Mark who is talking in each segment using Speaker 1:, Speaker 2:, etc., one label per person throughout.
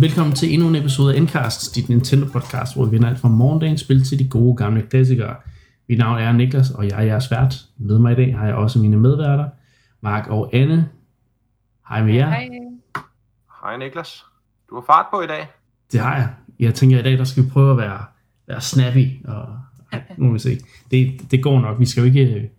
Speaker 1: Velkommen til endnu en episode af Endcast, dit Nintendo-podcast, hvor vi vinder alt fra morgendagens spil til de gode gamle klassikere. Mit navn er Niklas, og jeg er jeres vært. Med mig i dag har jeg også mine medværter, Mark og Anne. Hej med jer.
Speaker 2: Hej.
Speaker 3: Hej Niklas. Du har fart på i dag.
Speaker 1: Det har jeg. Jeg tænker, at i dag der skal vi prøve at være, være snappy, og nu må vi se. Det, det går nok. Vi skal jo ikke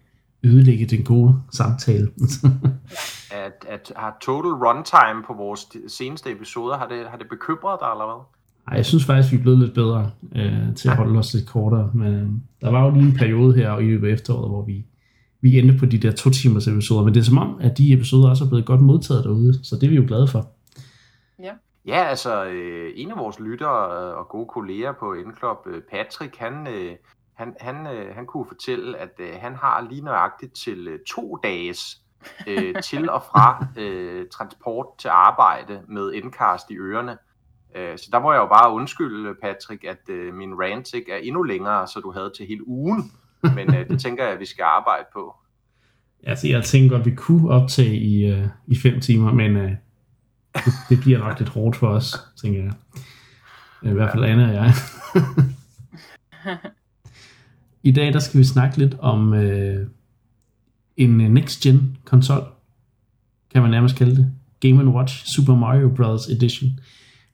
Speaker 1: ødelægge den gode samtale.
Speaker 3: At, at har total runtime på vores seneste episoder, har det, har det bekymret dig eller hvad?
Speaker 1: Ej, jeg synes faktisk, vi er blevet lidt bedre øh, til at holde os lidt kortere. Men øh, der var jo lige en periode her i løbet af efteråret, hvor vi, vi endte på de der to timers episoder. Men det er som om, at de episoder også er blevet godt modtaget derude. Så det er vi jo glade for.
Speaker 2: Ja.
Speaker 3: Ja, altså øh, en af vores lyttere øh, og gode kolleger på Endclub, øh, Patrick, han, øh, han, han, øh, han kunne fortælle, at øh, han har lige nøjagtigt til øh, to dages øh, til og fra øh, transport til arbejde med Endcast i ørerne. Øh, så der må jeg jo bare undskylde, Patrick, at øh, min rant ikke er endnu længere, så du havde til hele ugen. Men øh, det tænker jeg, at vi skal arbejde på.
Speaker 1: Altså, jeg tænker godt, at vi kunne optage i, øh, i fem timer, men øh, det, det bliver nok lidt hårdt for os, tænker jeg. I hvert fald Anna og jeg. I dag der skal vi snakke lidt om øh, en øh, next-gen konsol, kan man nærmest kalde det. Game Watch Super Mario Bros. Edition.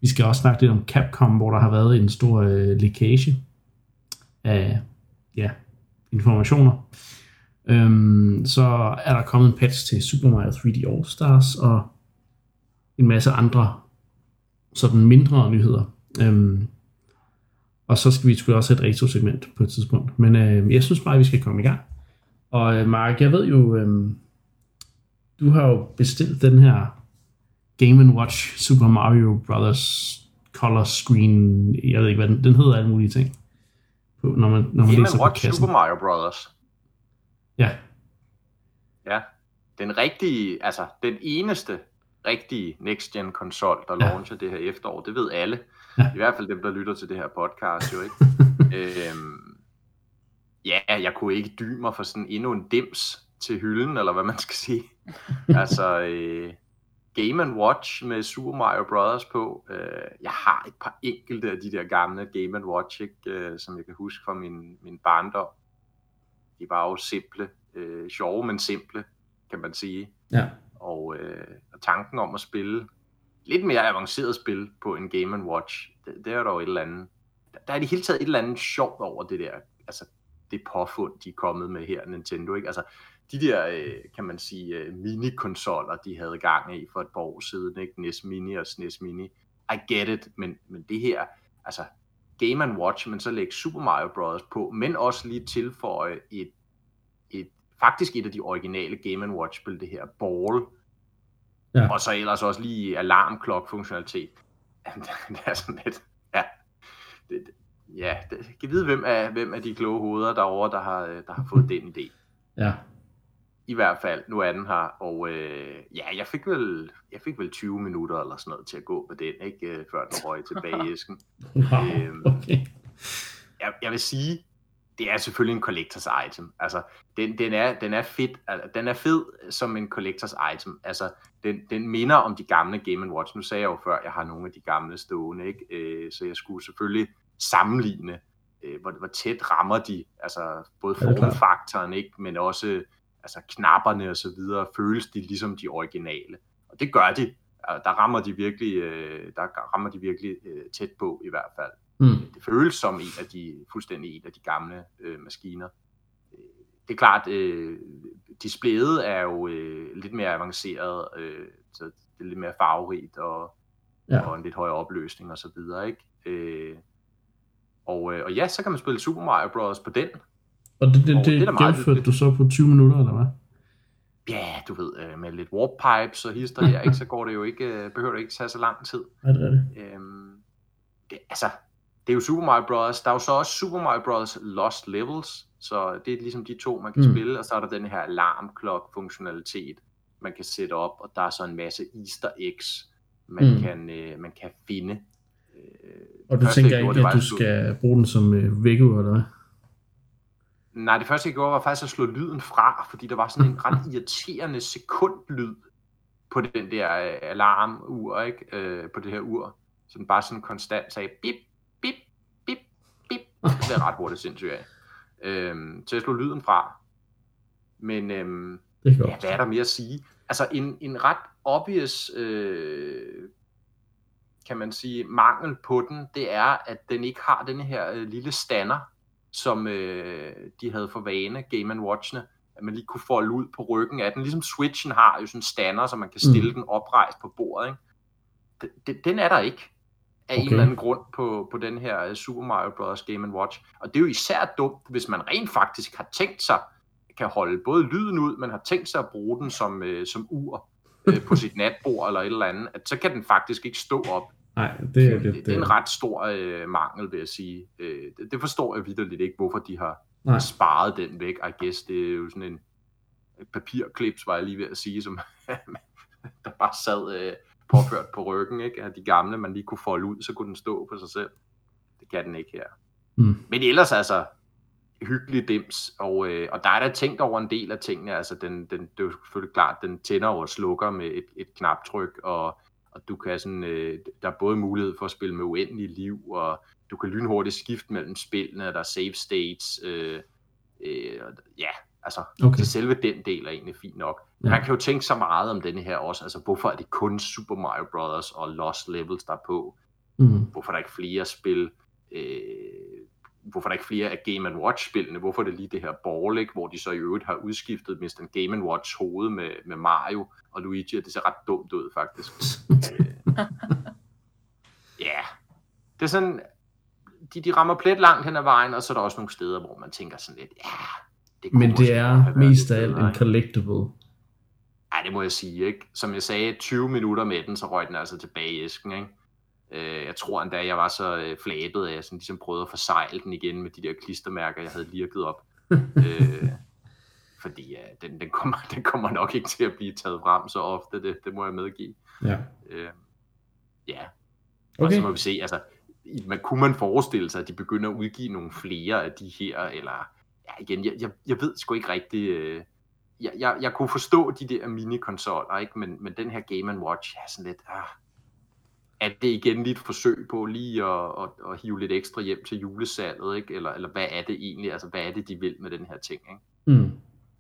Speaker 1: Vi skal også snakke lidt om Capcom, hvor der har været en stor øh, lækage af ja, informationer. Øhm, så er der kommet en patch til Super Mario 3D All Stars og en masse andre sådan mindre nyheder. Øhm, og så skal vi selvfølgelig også have et retro-segment på et tidspunkt. Men øh, jeg synes bare, at vi skal komme i gang. Og øh, Mark, jeg ved jo, øh, du har jo bestilt den her Game Watch Super Mario Brothers color screen, jeg ved ikke hvad den, den hedder alle mulige ting. På, når man, når man
Speaker 3: Game
Speaker 1: læser på
Speaker 3: Watch
Speaker 1: kassen.
Speaker 3: Super Mario Brothers.
Speaker 1: Ja,
Speaker 3: Ja, den rigtige, altså den eneste rigtige next-gen konsol, der
Speaker 1: Ja.
Speaker 3: launcher det her efterår, det ved alle.
Speaker 1: Ja.
Speaker 3: I hvert fald dem, der lytter til det her podcast, jo ikke? øhm, ja, jeg kunne ikke dyme mig for sådan endnu en dims til hylden, eller hvad man skal sige. altså, øh, Game Watch med Super Mario Brothers på. Øh, jeg har et par enkelte af de der gamle Game Watch, ikke, øh, som jeg kan huske fra min, min barndom. De var jo simple, øh, sjove, men simple, kan man sige.
Speaker 1: ja.
Speaker 3: Og, øh, og tanken om at spille lidt mere avanceret spil på en Game Watch, det, det er dog et eller andet. Der, der er i det hele taget et eller andet sjovt over det der, altså det påfund, de er kommet med her, Nintendo, ikke? Altså, de der, øh, kan man sige, øh, mini-konsoller, de havde gang i for et par år siden, ikke? NES Mini og SNES Mini. I get it, men, men det her, altså Game Watch, men så lægge Super Mario Bros. på, men også lige tilføje et, et faktisk et af de originale Game Watch-spil, det her Ball,
Speaker 1: Ja.
Speaker 3: og så ellers også lige alarmklok-funktionalitet. det er sådan lidt, ja, det, ja, det, kan vide, hvem af, hvem af de kloge hoveder derovre, der har, øh, der har fået den idé.
Speaker 1: ja.
Speaker 3: I hvert fald, nu er den her, og øh, ja, jeg fik, vel, jeg fik vel 20 minutter eller sådan noget til at gå på den, ikke, øh, før den røg tilbage i æsken.
Speaker 1: Wow,
Speaker 3: Øhm,
Speaker 1: okay.
Speaker 3: jeg, jeg vil sige, det er selvfølgelig en collectors item. Altså, den, den, er, den er fedt, altså, den er fed som en collectors item. Altså, den, den minder om de gamle Game Watch. Nu sagde jeg jo før, at jeg har nogle af de gamle stående, ikke? Øh, så jeg skulle selvfølgelig sammenligne, øh, hvor, hvor tæt rammer de, altså både formfaktoren, ikke? men også altså, knapperne og så videre, føles de ligesom de originale. Og det gør de. Altså, Der rammer de virkelig, øh, der rammer de virkelig øh, tæt på i hvert fald
Speaker 1: Mm.
Speaker 3: det føles som en af de, fuldstændig en af de gamle øh, maskiner. Øh, Det er klart, øh, displayet er jo øh, lidt mere avanceret, øh, så det er lidt mere farverigt og,
Speaker 1: ja.
Speaker 3: og en lidt højere opløsning og så videre, ikke? Øh, og, øh, og ja, så kan man spille Super Mario Bros. på den.
Speaker 1: Og det, det,
Speaker 3: Og
Speaker 1: det,
Speaker 3: det er
Speaker 1: det gennemførte du så på 20 minutter, eller hvad?
Speaker 3: Ja, du ved, øh, med lidt warp pipes og hister her, ikke, så går det jo ikke, øh, behøver det ikke tage så lang tid.
Speaker 1: Er det rigtigt?
Speaker 3: Øhm, det, altså, det er jo Super Mario Bros. Der er jo så også Super Mario Bros. Lost Levels, så det er ligesom de to, man kan
Speaker 1: Mm.
Speaker 3: spille, og så er der den her alarmklok-funktionalitet, man kan sætte op, og der er så en masse easter eggs, man,
Speaker 1: mm.
Speaker 3: kan, øh, man kan finde. Øh,
Speaker 1: Og du tænker ikke, at du
Speaker 3: slå-
Speaker 1: skal bruge den som øh, vækkeur, eller hvad?
Speaker 3: Nej, det første jeg gjorde var faktisk at slå lyden fra, fordi der var sådan en ret irriterende sekundlyd på den der øh, alarmur, ikke? Øh, på det her ur. Den bare sådan konstant sagde, bip, bip, bip, bip. Det er ret hurtigt sindssygt af. Øhm, så jeg slog lyden fra. Men
Speaker 1: Det er
Speaker 3: ja, hvad er der mere at sige? Altså en, en ret obvious, øh, kan man sige, mangel på den, det er, at den ikke har den her øh, lille stander, som øh, de havde for vane, Game Watch'ene, at man lige kunne folde ud på ryggen af den. Ligesom Switchen har jo sådan en stander, så man kan stille mm. den oprejst på bordet. Ikke? Den, den, er der ikke af okay. en eller anden grund på, på den her øh, Super Mario Bros. Game Watch. Og det er jo især dumt, hvis man rent faktisk har tænkt sig, kan holde både lyden ud, men har tænkt sig at bruge den som, øh, som ur øh, på sit natbord eller et eller andet, at så kan den faktisk ikke stå op.
Speaker 1: Nej, det er
Speaker 3: Det,
Speaker 1: lidt...
Speaker 3: det er en ret stor øh, mangel, vil jeg sige. Øh, det, det forstår jeg vidderligt ikke, hvorfor de har
Speaker 1: Nej.
Speaker 3: sparet den væk. I guess det er jo sådan en papirklips, var jeg lige ved at sige, som der bare sad øh, påført på ryggen, ikke? Af de gamle, man lige kunne folde ud, så kunne den stå på sig selv. Det kan den ikke her.
Speaker 1: Mm.
Speaker 3: Men ellers altså, hyggelig dims, og, øh, og der er der tænkt over en del af tingene, altså den, den, det er jo selvfølgelig klart, den tænder og slukker med et, et knaptryk, og, og du kan sådan, øh, der er både mulighed for at spille med uendelig liv, og du kan lynhurtigt skifte mellem spillene, der er save states, øh, øh, ja, altså
Speaker 1: Okay.
Speaker 3: det selve den del er egentlig fint nok.
Speaker 1: Ja.
Speaker 3: Man kan jo tænke så meget om denne her også, altså hvorfor er det kun Super Mario Bros. og Lost Levels, der er på?
Speaker 1: Mm.
Speaker 3: Hvorfor er der ikke flere spil? Øh, hvorfor er der ikke flere af Game Watch-spillene? Hvorfor er det lige det her ball, ikke? hvor de så i øvrigt har udskiftet Mr. Game Watch hoved med, med Mario og Luigi, og det ser ret dumt ud faktisk. Øh, Ja, det er sådan, de, de rammer plet langt hen ad vejen, og så er der også nogle steder, hvor man tænker sådan lidt, ja, det kunne
Speaker 1: Men det er mest af alt en collectible.
Speaker 3: Ja, det må jeg sige, ikke? Som jeg sagde, 20 minutter med den, så røg den altså tilbage i æsken, ikke? Øh, Jeg tror endda, jeg var så øh, flabet, at jeg sådan ligesom prøvede at forsegle den igen med de der klistermærker, jeg havde lirket op. øh, fordi ja, den, den, kommer, den kommer nok ikke til at blive taget frem så ofte, det, det må jeg medgive.
Speaker 1: Ja.
Speaker 3: Øh, ja, og
Speaker 1: Okay.
Speaker 3: så må vi se, altså, man, kunne man forestille sig, at de begynder at udgive nogle flere af de her, eller, ja igen, jeg, jeg, jeg ved sgu ikke rigtigt, øh, jeg, jeg, jeg kunne forstå de der mini-konsoller, ikke? Men, men den her Game Watch, er sådan lidt, ah, er det igen lige et forsøg på lige at, at, at hive lidt ekstra hjem til julesalget, ikke? Eller, eller hvad er det egentlig, altså hvad er det, de vil med den her ting, ikke?
Speaker 1: Mm.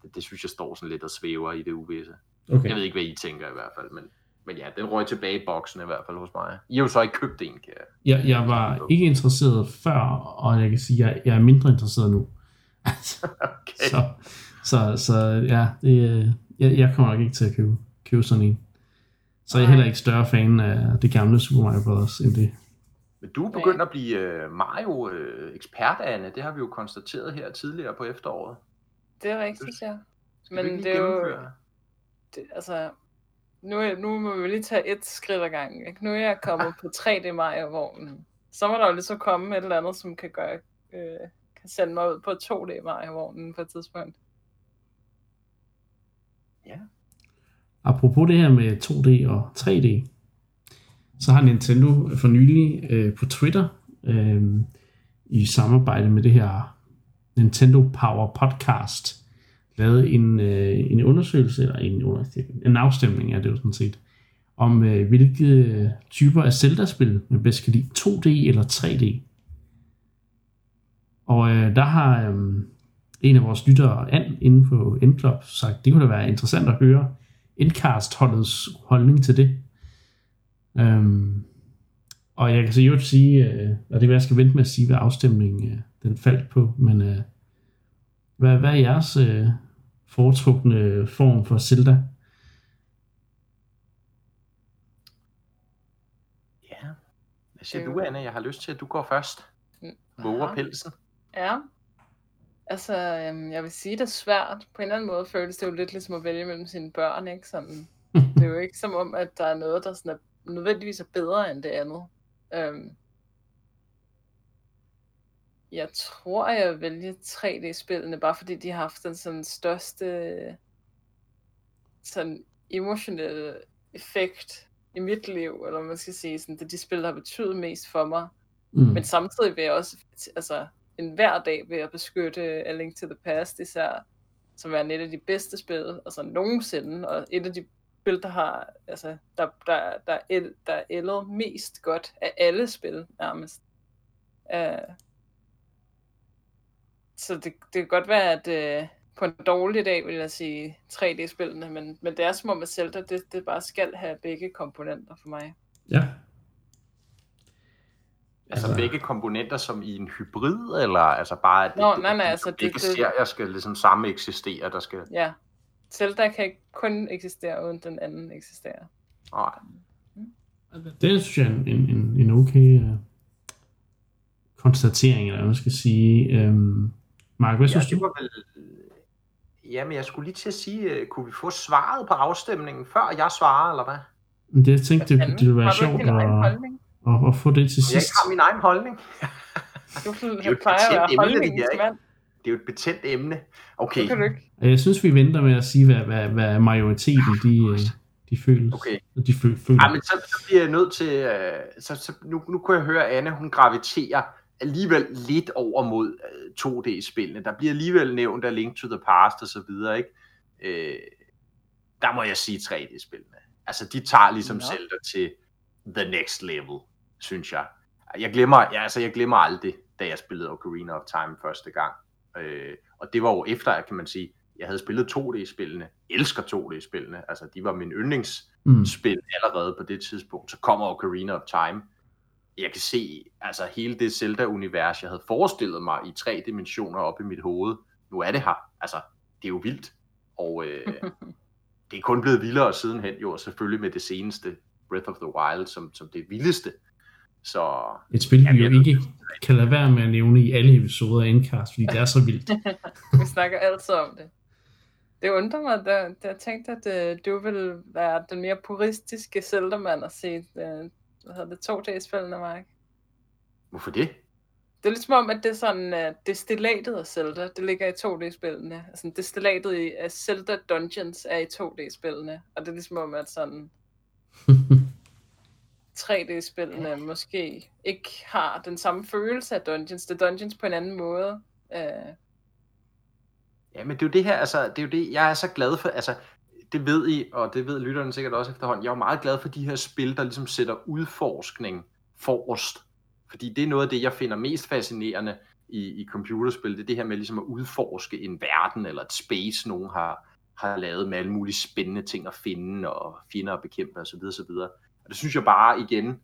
Speaker 3: Det, det synes jeg står sådan lidt og svæver i det uvisse.
Speaker 1: Okay.
Speaker 3: Jeg ved ikke, hvad I tænker i hvert fald, men, men ja, den røg tilbage i boksen i hvert fald hos mig. I har jo så ikke købt en, kan jeg.
Speaker 1: Jeg, jeg var ikke interesseret før, og jeg kan sige, at jeg, jeg er mindre interesseret nu.
Speaker 3: Okay.
Speaker 1: så, så, så ja, det, øh, jeg, jeg kommer nok ikke til at købe, købe sådan en. Så jeg er
Speaker 2: Nej.
Speaker 1: heller ikke større fan af det gamle Super Mario Bros. end det.
Speaker 3: Men du er begyndt at blive uh, Mario-ekspert, Anne. Det har vi jo konstateret her tidligere på efteråret.
Speaker 2: Det er rigtigt, ja.
Speaker 3: Skal
Speaker 2: Men det er jo, det, altså, nu, er- nu må vi lige tage et skridt ad gangen. Ikke? Nu er jeg kommet på 3D Mario-vognen. Så må der jo lige så komme et eller andet, som kan gøre, øh, kan sende mig ud på 2D Mario-vognen på et tidspunkt.
Speaker 3: Ja.
Speaker 1: Apropos det her med 2D og 3D, så har Nintendo for nylig øh, på Twitter øh, i samarbejde med det her Nintendo Power Podcast lavet en, øh, en undersøgelse, eller en, en afstemning er det jo sådan set, om øh, hvilke typer af Zelda-spil man bedst kan lide, 2D eller 3D. Og øh, der har øh, en af vores lyttere, Ann, inde på Endclub, sagt, det kunne da være interessant at høre Endcast-holdets holdning til det. Øhm, og jeg kan så jo sige, øh, og det er, hvad jeg skal vente med at sige, hvad afstemningen øh, den faldt på, men øh, hvad, hvad er jeres øh, foretrukne form for Zelda?
Speaker 3: Ja. Hvad siger
Speaker 2: Det er
Speaker 3: du, Anne? Jeg har lyst til, at du går først.
Speaker 2: Mm.
Speaker 3: Våger pelsen.
Speaker 2: Ja. Altså, øhm, jeg vil sige, det er svært. På en eller anden måde føles det jo lidt ligesom at vælge mellem sine børn, ikke? Sådan, det er jo ikke som om, at der er noget, der sådan er, nødvendigvis er bedre end det andet. Øhm, jeg tror, jeg vil vælge 3D-spillene, bare fordi de har haft den sådan største sådan emotionelle effekt i mit liv, eller man skal sige, sådan, det de spil, der har betydet mest for mig.
Speaker 1: Mm.
Speaker 2: Men samtidig vil jeg også, altså en hver dag ved at beskytte A Link to the Past især, som er et af de bedste spil, altså nogensinde, og et af de spil, der har, altså, der, der, der, el, der ældet mest godt af alle spil, nærmest. Uh, så det, det kan godt være, at uh, på en dårlig dag, vil jeg sige 3D-spillene, men, men det er som om, at Zelda, det, det bare skal have begge komponenter for mig.
Speaker 1: Ja.
Speaker 3: Altså, altså begge komponenter som i en hybrid, eller altså bare, at
Speaker 2: Nå,
Speaker 3: det,
Speaker 2: nej, nej,
Speaker 3: det,
Speaker 2: altså, det-
Speaker 3: begge
Speaker 2: det-
Speaker 3: serier skal ligesom samme eksistere, der skal...
Speaker 2: Ja. Zelda kan ikke kun eksistere, uden den anden eksisterer.
Speaker 3: Nej.
Speaker 1: Det synes jeg er en, en, en, en okay uh, konstatering, eller hvad man skal sige. Um, Mark, hvad
Speaker 3: Ja,
Speaker 1: synes
Speaker 3: det
Speaker 1: du?
Speaker 3: var vel... Jamen, jeg skulle lige til at sige, øh, kunne vi få svaret på afstemningen, før jeg svarer, eller hvad?
Speaker 1: Men Det, jeg tænkte, det, det ville være
Speaker 2: har du
Speaker 1: sjovt
Speaker 2: ikke din egen holdning?
Speaker 1: At, at få det til
Speaker 3: Jeg
Speaker 1: sidst.
Speaker 3: ikke har min egen holdning.
Speaker 2: Du
Speaker 3: er jo et
Speaker 2: plejer at være
Speaker 3: emne, det er jo et betændt emne. Okay,
Speaker 2: Det kan du ikke.
Speaker 1: Jeg synes, vi venter med at sige, hvad, hvad, hvad majoriteten de, øh, de føler.
Speaker 3: okay.
Speaker 1: De føl, føler.
Speaker 3: Ej, men så, så bliver jeg nødt til... Øh, så, så nu, nu kunne jeg høre, at Anne, hun graviterer alligevel lidt over mod øh, 2D-spillene. Der bliver alligevel nævnt af Link to the Past og så videre, ikke? Øh, der må jeg sige 3D-spillene. Altså, de tager ligesom
Speaker 2: Nå.
Speaker 3: Zelda til the next level, synes jeg. Jeg glemmer, ja, altså, jeg glemmer aldrig, da jeg spillede Ocarina of Time første gang. Øh, og det var jo efter, kan man sige, jeg havde spillet 2D-spillene. Elsker 2D-spillene. Altså, de var min yndlings
Speaker 1: mm.
Speaker 3: allerede på det tidspunkt, så kommer Ocarina of Time. Jeg kan se altså hele det Zelda-univers, jeg havde forestillet mig i tre dimensioner op i mit hoved. Nu er det her. Altså, det er jo vildt. Og øh, det er kun blevet vildere sidenhen, jo, og selvfølgelig med det seneste Breath of the Wild som, som det vildeste. Så
Speaker 1: Et spil, vi jo ikke kan lade være med at nævne i alle episoder af Endcast, fordi det er så vildt.
Speaker 2: Vi snakker altid om det. Det undrer mig, da, da jeg tænkte, at øh, du ville være den mere puristiske Zelda-mand og se øh, hvad hedder det, 2D-spillene, Mark.
Speaker 3: hvorfor det?
Speaker 2: Det er ligesom om, at det er sådan, uh, destillatet af Zelda, det ligger i 2D-spillene. Altså, destillatet i, af Zelda Dungeons er i 2D-spillene. Og det er ligesom om, at sådan 3D-spillene måske ikke har den samme følelse af Dungeons. Det er Dungeons på en anden måde. Uh,
Speaker 3: Ja, men det er jo det her, altså, det er jo det, jeg er så glad for, altså, det ved I, og det ved lytterne sikkert også efterhånden, jeg er jo meget glad for de her spil, der ligesom sætter udforskning forrest. Fordi det er noget af det, jeg finder mest fascinerende i, i computerspil, det er det her med ligesom at udforske en verden, eller et space, nogen har, har lavet med alle mulige spændende ting at finde, og fjender at bekæmpe osv. osv. Og det synes jeg bare igen,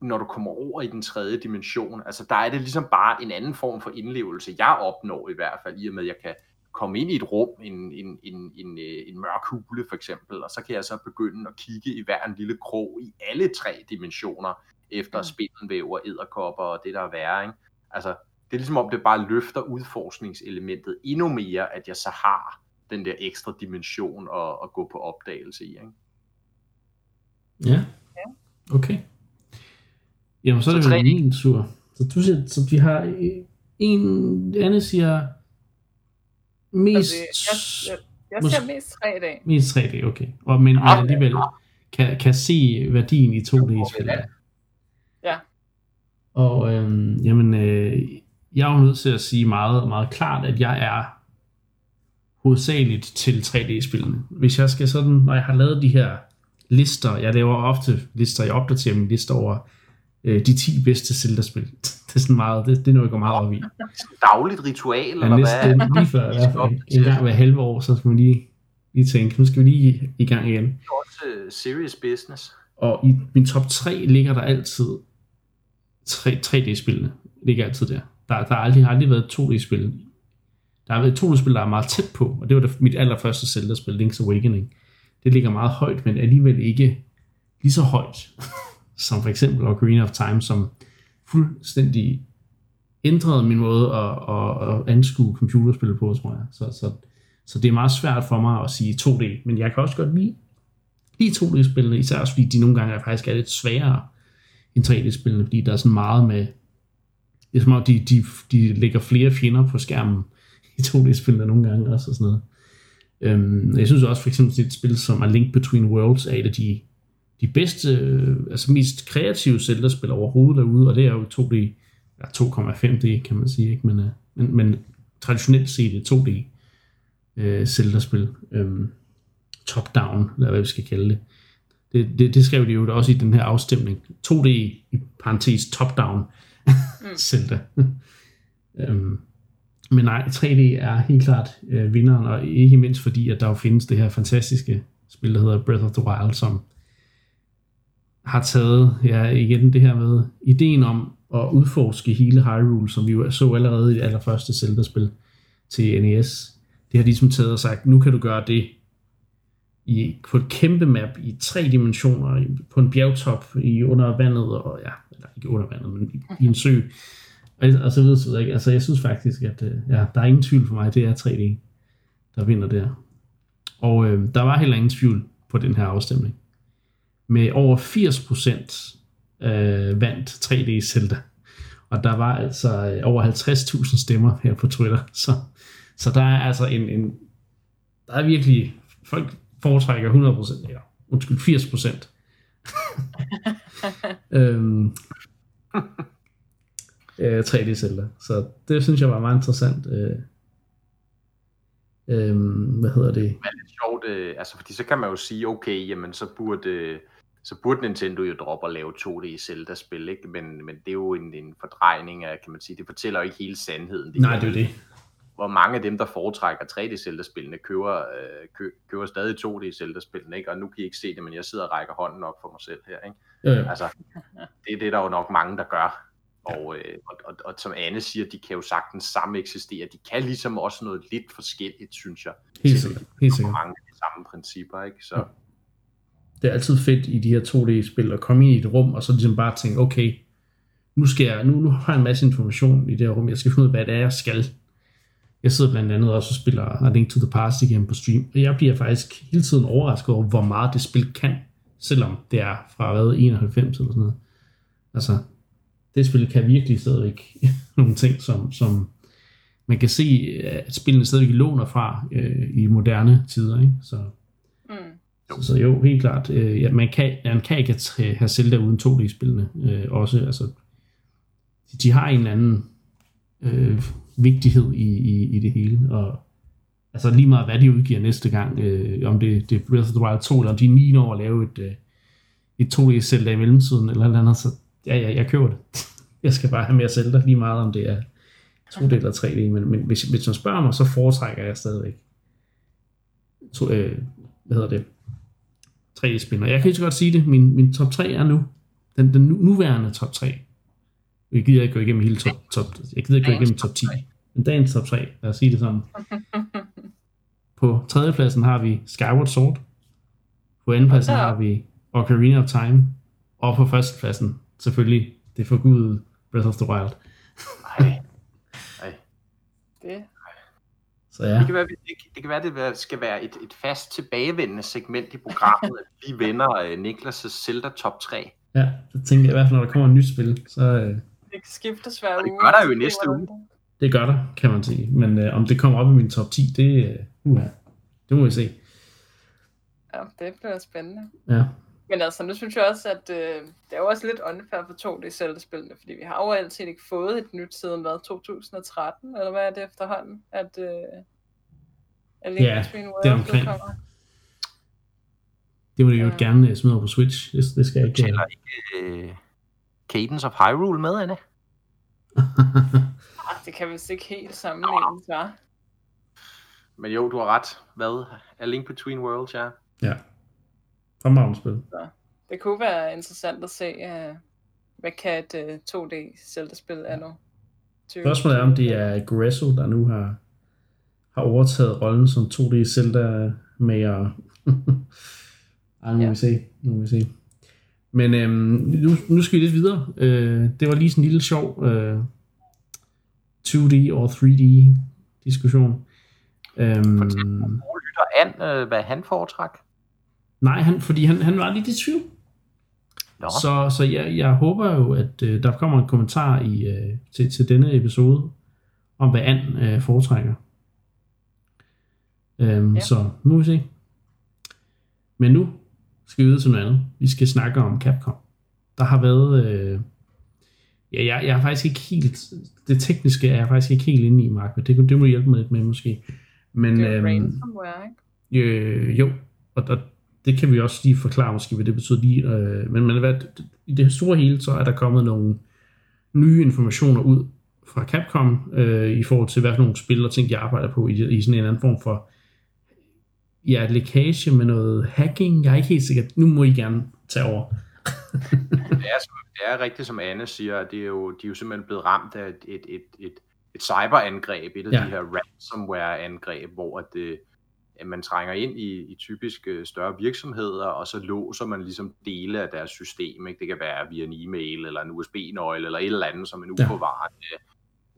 Speaker 3: når du kommer over i den tredje dimension, altså der er det ligesom bare en anden form for indlevelse, jeg opnår i hvert fald, i og med at jeg kan komme ind i et rum, en, en, en, en, øh, en mørk hule for eksempel, og så kan jeg så begynde at kigge i hver en lille krog i alle tre dimensioner, efter
Speaker 2: Mm.
Speaker 3: spindelvæv og æderkopper og det der er værre. Ikke? Altså, det er ligesom om det bare løfter udforskningselementet endnu mere, at jeg så har den der ekstra dimension at, at gå på opdagelse i. Ikke?
Speaker 1: ja. Okay. Jamen, så er det
Speaker 3: Så tre-
Speaker 1: min tur. Så du siger, så vi har en, Anne siger mest,
Speaker 2: altså, jeg, jeg, jeg
Speaker 1: Mås-
Speaker 2: ser mest 3D.
Speaker 1: mest 3D, okay. Og, men,
Speaker 3: Ja,
Speaker 1: alligevel kan, kan se værdien i 2D-spil.
Speaker 3: Ja.
Speaker 2: Ja.
Speaker 1: Og øhm, jamen, øh, jeg er jo nødt til at sige meget, meget klart, at jeg er hovedsageligt til 3D-spillene. Hvis jeg skal sådan, når jeg har lavet de her lister, jeg laver ofte lister, jeg opdaterer mine lister over øh, de 10 bedste Zelda-spil. Det er sådan meget, det, det er noget, jeg går meget op i.
Speaker 3: Dagligt ritual,
Speaker 1: Ja,
Speaker 3: eller
Speaker 1: næsten
Speaker 3: hvad?
Speaker 1: lige før i hvert fald. En gang hver halve år, så skal man lige, lige tænke, nu skal vi lige i gang igen.
Speaker 3: Det er også øh, serious business.
Speaker 1: Og i min top 3 ligger der altid 3, 3D-spillene. Ligger altid der. Der, der har aldrig, har aldrig været 2D-spil. Der har været 2D-spil, der er meget tæt på, og det var det, mit allerførste Zelda-spil, Link's Awakening. Det ligger meget højt, men alligevel ikke lige så højt, som for eksempel Ocarina of Time, som fuldstændig ændrede min måde at, at, at anskue computerspil på, tror jeg. Så, så, så det er meget svært for mig at sige 2D, men jeg kan også godt lide lide 2D-spillene, især også fordi de nogle gange er faktisk er lidt sværere end 3D-spillene, fordi der er sådan meget med, det er som om de, de, de lægger flere fjender på skærmen i 2D-spillene nogle gange også og sådan noget. Øhm, jeg synes også for eksempel, at et spil som A Link Between Worlds er et af de, de bedste, øh, altså mest kreative Zelda-spil overhovedet derude, og det er jo 2D, ja, 2,5D kan man sige, ikke? Men, øh, men, men traditionelt set et 2D øh, Zelda-spil. Øhm, top-down, eller hvad vi skal kalde det. Det, det, det skrev de jo også i den her afstemning. 2D i parentes top-down Zelda. øhm, men nej, 3D er helt klart øh, vinderen, og ikke mindst fordi, at der jo findes det her fantastiske spil, der hedder Breath of the Wild, som har taget, ja, igen det her med ideen om at udforske hele Hyrule, som vi jo så allerede i det allerførste Zelda-spil til NES. Det har de ligesom taget og sagt, nu kan du gøre det i, på et kæmpe map i tre dimensioner, på en bjergtop, i under vandet, og ja, eller ikke under vandet, men i, i en sø, og, og så videre, så videre. ikke? Altså, jeg synes faktisk, at øh, ja, der er ingen tvivl for mig, det er 3D, der vinder der. Og øh, der var heller ingen tvivl på den her afstemning. Med over 80% øh, vandt 3D Zelda. Og der var altså øh, over 50.000 stemmer her på Twitter. Så, så der er altså en, en der er virkelig, folk foretrækker 100%, eller undskyld, 80%. øhm, øh, 3D Zelda. Så det synes jeg var meget interessant. Øh, øh, hvad hedder det?
Speaker 3: er lidt sjovt, øh, altså fordi så kan man jo sige, okay, jamen så burde, øh, så burde Nintendo jo droppe at lave 2D Zelda-spil, ikke? Men, men det er jo en, en fordrejning af, kan man sige, det fortæller jo ikke hele sandheden.
Speaker 1: Nej, det er det.
Speaker 3: Hvor mange af dem, der foretrækker 3D Zelda-spillene, køber, øh, kø, køber stadig 2D Zelda-spillene, ikke? Og nu kan I ikke se det, men jeg sidder og rækker hånden op for mig selv her, ikke?
Speaker 1: Jo, jo.
Speaker 3: Altså, det er det, der er jo nok mange, der gør. Og, øh, og, og, og som Anne siger, de kan jo sagtens samme eksistere. De kan ligesom også noget lidt forskelligt, synes jeg.
Speaker 1: Helt sikkert. Helt sikkert.
Speaker 3: mange af de samme principper, ikke? Så,
Speaker 1: Ja. det er altid fedt i de her 2D-spil at komme ind i et rum, og så ligesom bare tænke, okay, nu, skal jeg, nu, nu har jeg en masse information i det her rum, jeg skal finde ud af, hvad det er, jeg skal. Jeg sidder blandt andet også og spiller A Link to the Past igen på stream, og jeg bliver faktisk hele tiden overrasket over, hvor meget det spil kan, selvom det er fra hvad, 91 eller sådan noget. Altså, det spil kan virkelig stadigvæk nogle ting, som, som man kan se, at spillene stadigvæk låner fra øh, i moderne tider, ikke? Så,
Speaker 2: Mm.
Speaker 1: så, så jo, helt klart. Øh, ja, man, kan, man kan ikke have- have Zelda uden 2D-spillene øh, også. Altså, de, de har en eller anden øh, vigtighed i, i, i det hele. Og, altså lige meget hvad de udgiver næste gang, øh, om det, det er Breath of the Wild 2, eller om de er 9 år at lave et, øh, et 2D Zelda i mellemtiden, eller noget andet, så ja, ja, jeg køber det. Jeg skal bare have mere Zelda, lige meget om det er 2D eller 3D, men, men hvis, hvis man spørger mig, så foretrækker jeg stadigvæk to, øh, hvad hedder det, 3D-spil. Og jeg kan ikke så godt sige det, min, min top 3 er nu, den, den nu, nuværende top 3. Jeg gider ikke gå igennem hele top, top jeg gider ikke gå igennem top 10. Men dagens top 3, lad os sige det sådan. På tredjepladsen har vi Skyward Sword. På andenpladsen har vi Ocarina of Time. Og på førstepladsen selvfølgelig det forgudede Breath of the Wild.
Speaker 3: ej,
Speaker 2: Det.
Speaker 1: Så ja,
Speaker 3: det kan være, det, det kan være, det skal være et, et fast tilbagevendende segment i programmet, at vi vender øh, Niklas' Zelda top 3.
Speaker 1: ja, det tænker jeg i hvert fald, når der kommer et nyt spil, så øh,
Speaker 2: Det kan skiftes hver
Speaker 3: Og det
Speaker 2: uge.
Speaker 3: gør der jo i næste uge.
Speaker 2: det-
Speaker 1: gør der, kan man sige. Men øh, om det kommer op i min top 10, det, øh, uh, det må vi se.
Speaker 2: Ja, det bliver spændende.
Speaker 1: Ja.
Speaker 2: Men altså, nu synes jeg også, at øh, det er jo også lidt unfair for 2D Zelda-spillene, fordi vi har jo altid ikke fået et nyt siden hvad, 2013, eller hvad er det efterhånden, at, øh, at Link
Speaker 1: Ja,
Speaker 2: Between
Speaker 1: det er
Speaker 2: Worlds
Speaker 1: omkring.
Speaker 2: udkommer?
Speaker 1: Det må de jo
Speaker 2: Ja.
Speaker 1: gerne øh, smide over på Switch. Det, det skal jeg ikke...
Speaker 3: Tæller ikke øh, Cadence of Hyrule med, Anne?
Speaker 2: Ah, det kan vist ikke helt sammenlignes, hva'?
Speaker 3: Men jo, du har ret. Hvad? A Link Between Worlds, ja.
Speaker 1: ja. Fremragende spil.
Speaker 2: Det kunne være interessant at se, uh, hvad kan et uh, 2D Zelda-spil er nu.
Speaker 1: Spørgsmålet er, om det er Gresso, der nu har, har overtaget rollen som 2D Zelda-mager. Ej, nu må
Speaker 2: Ja.
Speaker 1: vi se. Nu må vi se. Men øhm, nu, nu skal vi lidt videre. Øh, det var lige sådan en lille sjov øh, 2D og 3D diskussion. Øhm,
Speaker 3: Fortæl. Lytter Ann, øh, hvad han foretræk.
Speaker 1: Nej, han, fordi han, han var lidt i tvivl.
Speaker 3: Nå,
Speaker 1: Så, så jeg, jeg håber jo, at øh, der kommer en kommentar i, øh, til, til denne episode, om hvad Ann øh, foretrækker. Øhm,
Speaker 2: Ja.
Speaker 1: Så nu må vi se. Men nu skal vi videre til noget andet. Vi skal snakke om Capcom. Der har været... Øh, ja, jeg, jeg er faktisk ikke helt... Det tekniske er jeg faktisk ikke helt inde i, Mark, men det, kunne- det må du hjælpe mig lidt med måske. Men,
Speaker 2: Det er
Speaker 1: øhm,
Speaker 2: ransomware, ikke?
Speaker 1: Øh, jo, og, og det kan vi også lige forklare måske, hvad det betyder lige. Øh, men, men hvad, i det store hele, så er der kommet nogle nye informationer ud fra Capcom øh, i forhold til, hvad for nogle spil og ting, de arbejder på i, i sådan en anden form for ja, lækage med noget hacking. Jeg er ikke helt sikker. Nu må I gerne tage over.
Speaker 3: det, er, det er rigtigt, som Anne siger, at det er jo, de er jo simpelthen blevet ramt af et, et, et, et, et cyberangreb, et af ja. de her ransomware-angreb, hvor at det, at man trænger ind i, i typisk øh, større virksomheder, og så låser man ligesom dele af deres system. Ikke? Det kan være via en e-mail, eller en USB-nøgle, eller et eller andet, som en uforvaret ja.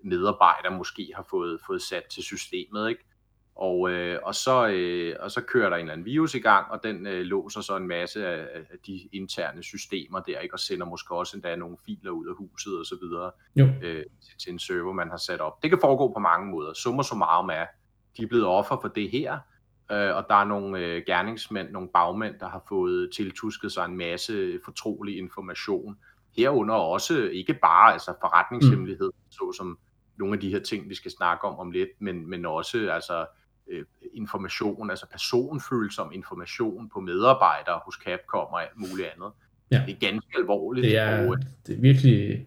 Speaker 3: medarbejder måske har fået, fået sat til systemet. Ikke? Og, øh, og, så, øh, og så kører der en eller anden virus i gang, og den øh, låser så en masse af, af de interne systemer der, ikke? og sender måske også endda nogle filer ud af huset og så videre øh, til, til en server, man har sat op. Det kan foregå på mange måder. Summer summarum er, de er blevet offer for det her, øh, og der er nogle øh, gerningsmænd, nogle bagmænd, der har fået tiltusket sig en masse fortrolig information. Herunder også ikke bare altså forretningshemmelighed, mm. såsom nogle af de her ting, vi skal snakke om om lidt, men, men også altså øh, information, altså personfølsom information på medarbejdere hos Capcom og alt muligt andet. Ja. Det er ganske alvorligt.
Speaker 1: Det er, og, det er virkelig,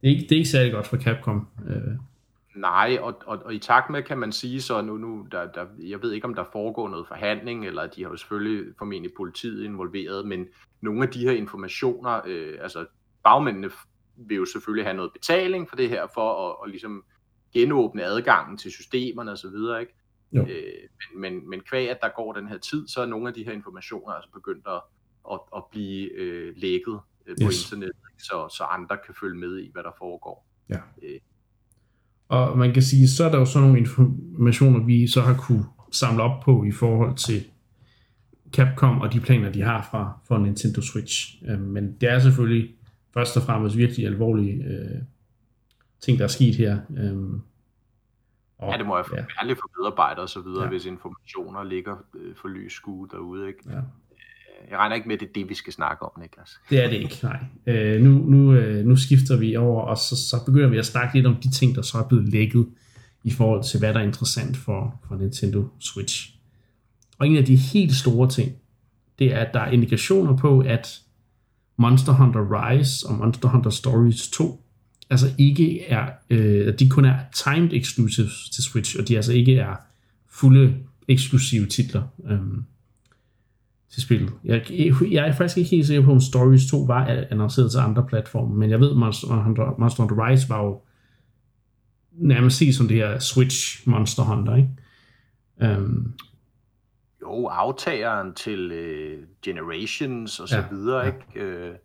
Speaker 1: det er, ikke, det er ikke særlig godt for Capcom. Øh.
Speaker 3: Nej, og, og, og i takt med, kan man sige så nu, nu der, der, jeg ved ikke, om der foregår noget forhandling, eller de har jo selvfølgelig formentlig politiet involveret, men nogle af de her informationer, øh, altså bagmændene vil jo selvfølgelig have noget betaling for det her, for at, at ligesom genåbne adgangen til systemerne osv., ikke? Jo. Øh, men, men, men kvæg, at der går den her tid, så er nogle af de her informationer altså begyndt at, at, at blive øh, lækket øh, på yes. internettet, så, så andre kan følge med i, hvad der foregår.
Speaker 1: Ja. Øh. Og man kan sige, så er der jo sådan nogle informationer, vi så har kunne samle op på i forhold til Capcom og de planer, de har fra for Nintendo Switch. Øh, men det er selvfølgelig først og fremmest virkelig alvorlige øh, ting, der er sket her. Øh,
Speaker 3: og, ja, det må være forfærdeligt ja. for medarbejdere og så videre, ja. hvis informationer ligger øh, for lys skue derude. Ikke? Ja. Øh, jeg regner ikke med, at det er det, vi skal snakke om, Niklas.
Speaker 1: Det er det ikke, nej. Øh, nu, nu, øh, nu skifter vi over, og så, så begynder vi at snakke lidt om de ting, der så er blevet lækket i forhold til, hvad der er interessant for, for Nintendo Switch. Og en af de helt store ting, det er, at der er indikationer på, at Monster Hunter Rise og Monster Hunter Stories 2 altså ikke er, øh, de kun er timed exclusive til Switch, og de altså ikke er fulde eksklusive titler øh, til spillet. Jeg, jeg er faktisk ikke helt sikker på, om Stories 2 var annonceret til andre platforme, men jeg ved, Monster Hunter, Monster Hunter Rise var jo nærmest set som det her Switch Monster Hunter, ikke? Um,
Speaker 3: jo, aftageren til uh, Generations og så ja, videre, ja. ikke? Uh,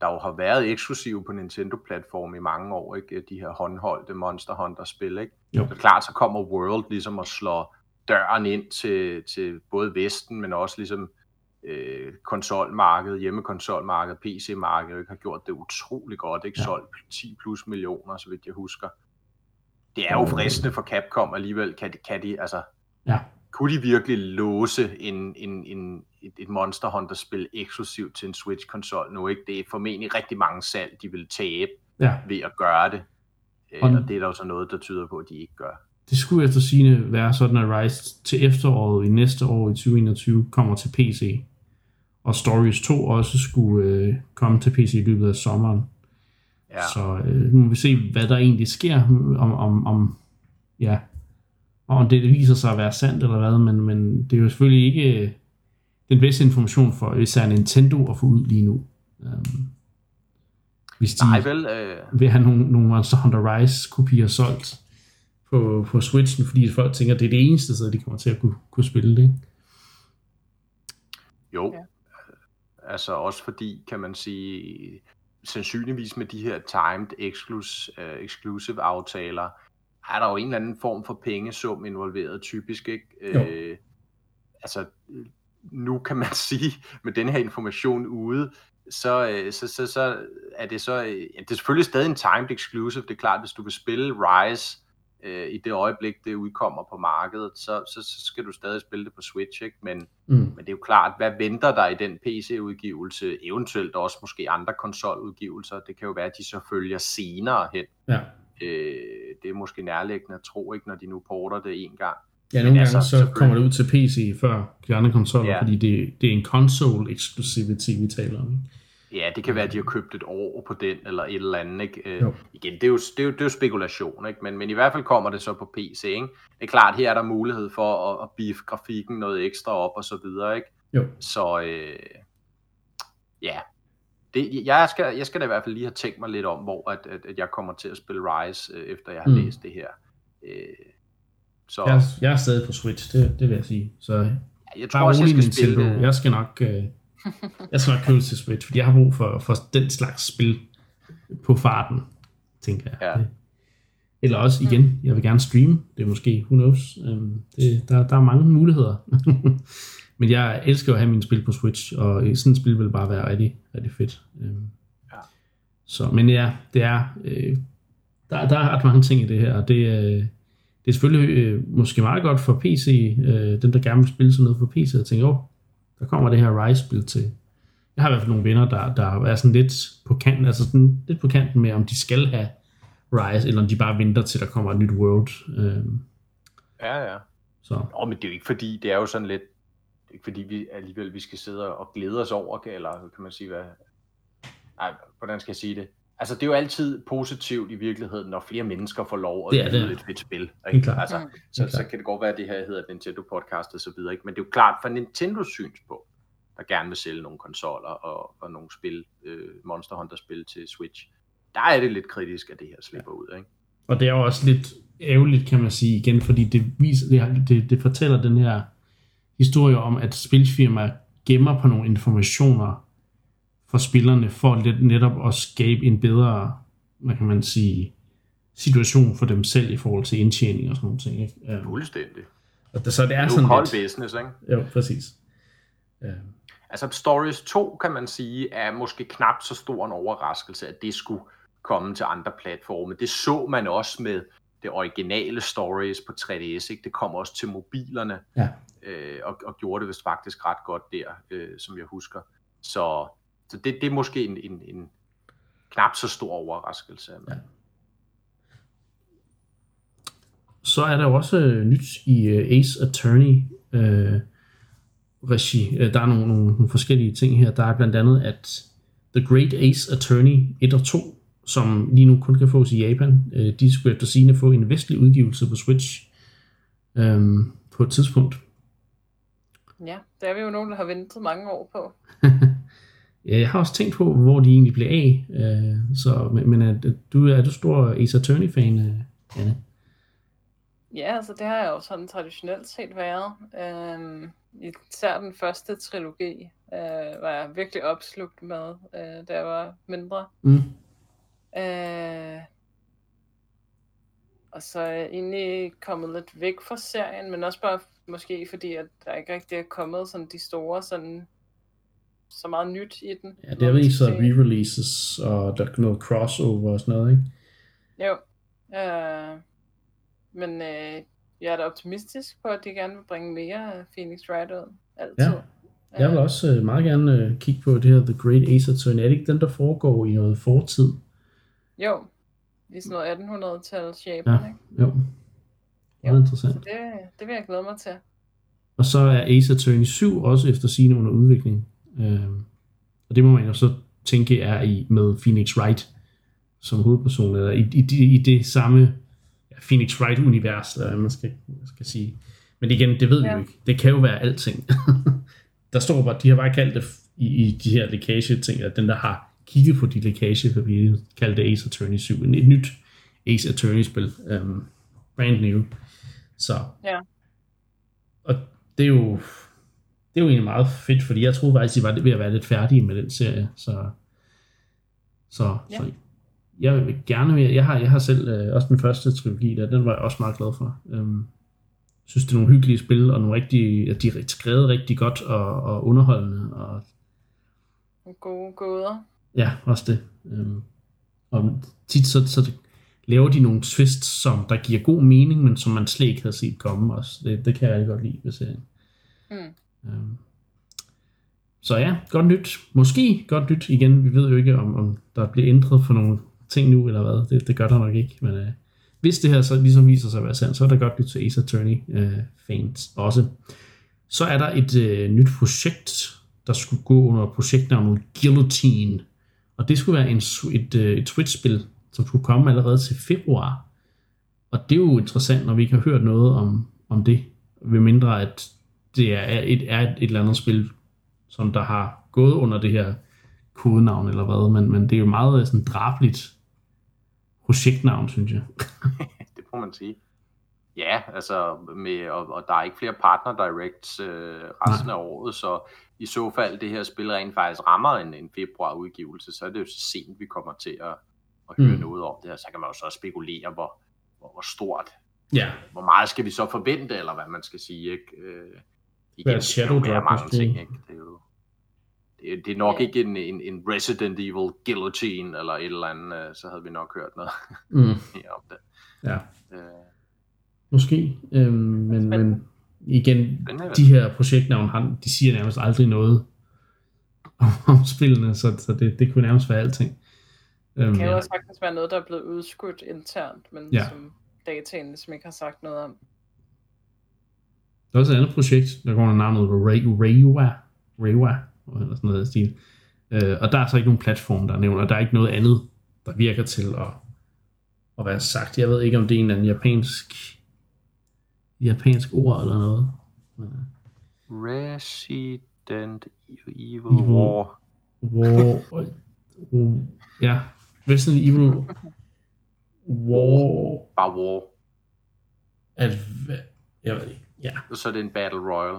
Speaker 3: der jo har været eksklusive på Nintendo-platform i mange år, ikke? de her håndholdte Monster Hunter-spil. Ikke? Jo. Så klart, så kommer World ligesom og slår døren ind til, til både Vesten, men også ligesom øh, konsolmarkedet, hjemmekonsolmarkedet, PC-markedet, ikke? har gjort det utrolig godt, ikke? Ja. solgt 10 plus millioner, så vidt jeg husker. Det er jo fristende for Capcom alligevel, kan de, kan de altså, ja kunne de virkelig låse en, en, en, et, et Monster Hunter-spil eksklusivt til en Switch-konsol nu? Ikke? Det er formentlig rigtig mange salg, de vil tabe ja. ved at gøre det. Øh, og det er der jo så noget, der tyder på, at de ikke gør.
Speaker 1: Det skulle efter sine være sådan, at Rise til efteråret i næste år i 2021 kommer til PC. Og Stories 2 også skulle øh, komme til PC i løbet af sommeren. Ja. Så øh, nu må vi se, hvad der egentlig sker, om, om, om ja, og om det viser sig at være sandt eller hvad, men, men det er jo selvfølgelig ikke øh, den bedste information for især Nintendo at få ud lige nu. Um, hvis de Nej, vel, øh... vil have nogle, nogle Monster Hunter Rise kopier solgt på, på Switchen, fordi folk tænker, at det er det eneste så de kommer til at kunne, kunne spille det. Ikke?
Speaker 3: Jo, ja. altså også fordi, kan man sige, sandsynligvis med de her timed exclusive, uh, exclusive aftaler, er der jo en eller anden form for pengesum involveret typisk, ikke? Øh, altså, nu kan man sige, med den her information ude, så, øh, så, så, så er det så, ja, det er selvfølgelig stadig en timed exclusive, det er klart, hvis du vil spille Rise øh, i det øjeblik, det udkommer på markedet, så, så, så skal du stadig spille det på Switch, ikke? Men, mm. men det er jo klart, hvad venter der i den PC-udgivelse, eventuelt også måske andre konsoludgivelser, det kan jo være, at de så følger senere hen. Ja. Øh, det er måske nærliggende at tro, ikke, når de nu porter det en gang.
Speaker 1: Ja, nogle
Speaker 3: altså,
Speaker 1: gange så
Speaker 3: selvfølgelig.
Speaker 1: kommer det ud til PC før de andre konsoller,
Speaker 3: Ja.
Speaker 1: fordi det, det er en console exclusivity, vi taler om. ikke?
Speaker 3: Ja, det kan være, at de har købt et år på den, eller et eller andet. Ikke? Øh, igen, det er, jo, det, er jo, det er jo spekulation, ikke? Men, men i hvert fald kommer det så på PC. Ikke? Det er klart, her er der mulighed for at, at beef grafikken noget ekstra op og så videre. Ikke?
Speaker 1: Jo.
Speaker 3: Så øh, ja, det, jeg, skal, jeg skal da i hvert fald lige have tænkt mig lidt om, hvor at, at, at jeg kommer til at spille Rise, øh, efter jeg har
Speaker 1: Mm.
Speaker 3: læst det her. Øh, så
Speaker 1: Jeg, er- jeg er stadig på Switch, det, det vil jeg sige. Så
Speaker 3: jeg tror
Speaker 1: bare
Speaker 3: også, jeg skal spille
Speaker 1: Nintendo. Jeg skal nok, øh, jeg skal nok købe til Switch, fordi jeg har brug for, for den slags spil på farten, tænker jeg.
Speaker 3: Ja.
Speaker 1: Eller også igen, jeg vil gerne streame. Det er måske, who knows. Øhm, det, der, der er mange muligheder. Men jeg elsker at have mine spil på Switch, og sådan et spil vil bare være rigtig, rigtig fedt. Øhm,
Speaker 3: Ja.
Speaker 1: Så, men ja, det er, øh, der, der er ret mange ting i det her, og det, øh, det er selvfølgelig øh, måske meget godt for PC, øh, dem der gerne vil spille sådan noget på PC, og tænke, åh, der kommer det her Rise-spil til. Jeg har i hvert fald nogle venner, der, der er sådan lidt på kanten, altså sådan lidt på kanten med, om de skal have Rise, eller om de bare venter til, der kommer et nyt World. Øh,
Speaker 3: Ja, ja.
Speaker 1: så
Speaker 3: Nå, men det er jo ikke fordi, det er jo sådan lidt, det er ikke fordi vi alligevel vi skal sidde og glæde os over, eller kan man sige, hvad, nej, hvordan skal jeg sige det? Altså, det er jo altid positivt i virkeligheden, når flere mennesker får lov at
Speaker 1: Det er det.
Speaker 3: et fedt spil. Ikke?
Speaker 1: klart.
Speaker 3: Altså,
Speaker 2: Mm.
Speaker 3: så,
Speaker 1: Helt
Speaker 3: så kan det godt være, at det her hedder Nintendo Podcast og så videre, ikke? men det er jo klart fra Nintendos synspunkt, der gerne vil sælge nogle konsoller og, og nogle spil, øh, Monster Hunter spil til Switch. Der er det lidt kritisk, at det her slipper ud, ikke?
Speaker 1: Og det er jo også lidt ærgerligt, kan man sige igen, fordi det, viser, det, det, det fortæller den her historie om, at spilfirmaer gemmer på nogle informationer for spillerne, for lidt netop at skabe en bedre, hvad kan man sige, situation for dem selv i forhold til indtjening og sådan nogle ting. Ikke? Ja.
Speaker 3: Fuldstændig.
Speaker 1: Og det, så det er
Speaker 3: Det er
Speaker 1: sådan lidt...
Speaker 3: business, ikke?
Speaker 1: Jo, præcis. Ja.
Speaker 3: Altså Stories 2, kan man sige, er måske knap så stor en overraskelse, at det skulle komme til andre platforme. Det så man også med det originale Stories på 3DS. Ikke? Det kom også til mobilerne,
Speaker 1: ja.
Speaker 3: øh, og, og gjorde det vist faktisk ret godt der, øh, som jeg husker. Så, så det, det er måske en, en, en knap så stor overraskelse.
Speaker 1: Ja. Så er der jo også øh, nyt i øh, Ace Attorney øh, regi. Øh, Der er nogle, nogle, nogle forskellige ting her. Der er blandt andet, at The Great Ace Attorney 1 og 2, som lige nu kun kan fås i Japan, øh, de skulle efter sigende få en vestlig udgivelse på Switch øh, på et tidspunkt.
Speaker 2: Ja, det er vi jo nogen, der har ventet mange år på.
Speaker 1: Ja, jeg har også tænkt på, hvor de egentlig blev af. Øh, så, men men er, du, er du stor Ace Attorney-fan, øh, Anne?
Speaker 2: Ja, altså det har jeg jo sådan traditionelt set været. Øhm, især den første trilogi øh, var jeg virkelig opslugt med, øh, da jeg var mindre.
Speaker 1: Mm.
Speaker 2: Øh, og så er jeg egentlig kommet lidt væk fra serien, men også bare måske fordi, at der ikke rigtig er kommet sådan de store, sådan så meget nyt i den.
Speaker 1: Ja, det er vist så re-releases, og der er noget crossover og sådan noget, ikke?
Speaker 2: Jo. Øh, men øh, jeg er da optimistisk på, at de gerne vil bringe mere Phoenix Wright ud. Altid.
Speaker 1: Ja. Jeg vil også øh, meget gerne øh, kigge på det her The Great Ace Attorney. Er det ikke den, der foregår i noget fortid?
Speaker 2: Jo. I sådan noget 1800-tals Japan,
Speaker 1: Ja.
Speaker 2: ikke?
Speaker 1: Jo. Meget interessant.
Speaker 2: Så det, det vil jeg glæde mig til.
Speaker 1: Og så er Ace Attorney 7 også efter sine under udvikling. Øh, og det må man jo så tænke er i med Phoenix Wright som hovedperson, eller i, i, i, i det samme ja, Phoenix Wright-univers, eller hvad man skal, man skal sige. Men igen, det ved vi
Speaker 2: Ja.
Speaker 1: jo ikke. Det kan jo være alting. der står bare, de har bare kaldt det i, i de her lækage-ting, at den, der har kigget på de lækage, vil blive kaldt det Ace Attorney 7. En- Et nyt Ace Attorney-spil. Um, brand new. Så.
Speaker 2: Ja.
Speaker 1: Og det er jo det er jo egentlig meget fedt, fordi jeg troede faktisk, at I var ved at være lidt færdige med den serie. Så, så,
Speaker 2: Ja.
Speaker 1: så jeg vil gerne mere. Jeg har, jeg har selv øh, også den første trilogi, der, den var jeg også meget glad for. Øhm, synes, det er nogle hyggelige spil, og nogle rigtig, at de er skrevet rigtig godt og, og underholdende. Og,
Speaker 2: gode gåder.
Speaker 1: ja, også det. Øhm, og tit så, så laver de nogle twists, som der giver god mening, men som man slet ikke havde set komme også. Det, det kan jeg rigtig godt lide ved serien.
Speaker 2: Mm.
Speaker 1: Øhm. Så ja, godt nyt. Måske godt nyt igen. Vi ved jo ikke, om, om der bliver ændret for nogle ting nu, eller hvad. Det, det gør der nok ikke. Men øh, hvis det her så ligesom viser sig at være sandt, så er der godt nyt til Ace Attorney øh, fans også. Så er der et øh, nyt projekt, der skulle gå under projektnavnet Guillotine. Og det skulle være en, et, øh, et Switch-spil, som skulle komme allerede til februar. Og det er jo interessant, når vi ikke har hørt noget om, om det. Ved mindre at det er et, er et, et eller andet spil, som der har gået under det her kodenavn eller hvad, men, men det er jo meget sådan drabligt projektnavn, synes jeg.
Speaker 3: det må man sige. Ja, altså, med, og, og der er ikke flere partner directs øh, resten Nej. af året, så i så fald det her spil rent faktisk rammer en, en februar udgivelse, så er det jo så sent, vi kommer til at, at høre mm. noget om det her. Så kan man jo så spekulere, hvor, hvor, hvor stort,
Speaker 1: ja.
Speaker 3: hvor meget skal vi så forvente, eller hvad man skal sige. Ikke? Øh,
Speaker 1: igen, Hvad Shadow
Speaker 3: Drop mange ting, ikke? Det er jo det, det er nok ikke en, en, en Resident Evil guillotine eller et eller andet, øh, så havde vi nok hørt noget
Speaker 1: mm.
Speaker 3: om det.
Speaker 1: Ja. Øh. Måske, øhm, men, men igen, de her projektnavn, de siger nærmest aldrig noget om, om spillene, så, så det, det kunne nærmest være alting.
Speaker 2: Øhm, det kan jo også sagtens være noget, der er blevet udskudt internt, men ja. som dataen ligesom ikke har sagt noget om.
Speaker 1: Der er også et andet projekt, der går under navnet Reiwa, Reiwa, eller sådan noget stil. Øh, og der er så ikke nogen platform, der er nævnt, og der er ikke noget andet, der virker til at, at være sagt. Jeg ved ikke, om det er en eller anden japansk, japansk ord eller noget.
Speaker 3: Øh. Resident Evil War.
Speaker 1: War. War. Ja, Resident Evil War.
Speaker 3: Bare War.
Speaker 1: At, jeg ved ikke. Ja.
Speaker 3: Og så er det en Battle Royale.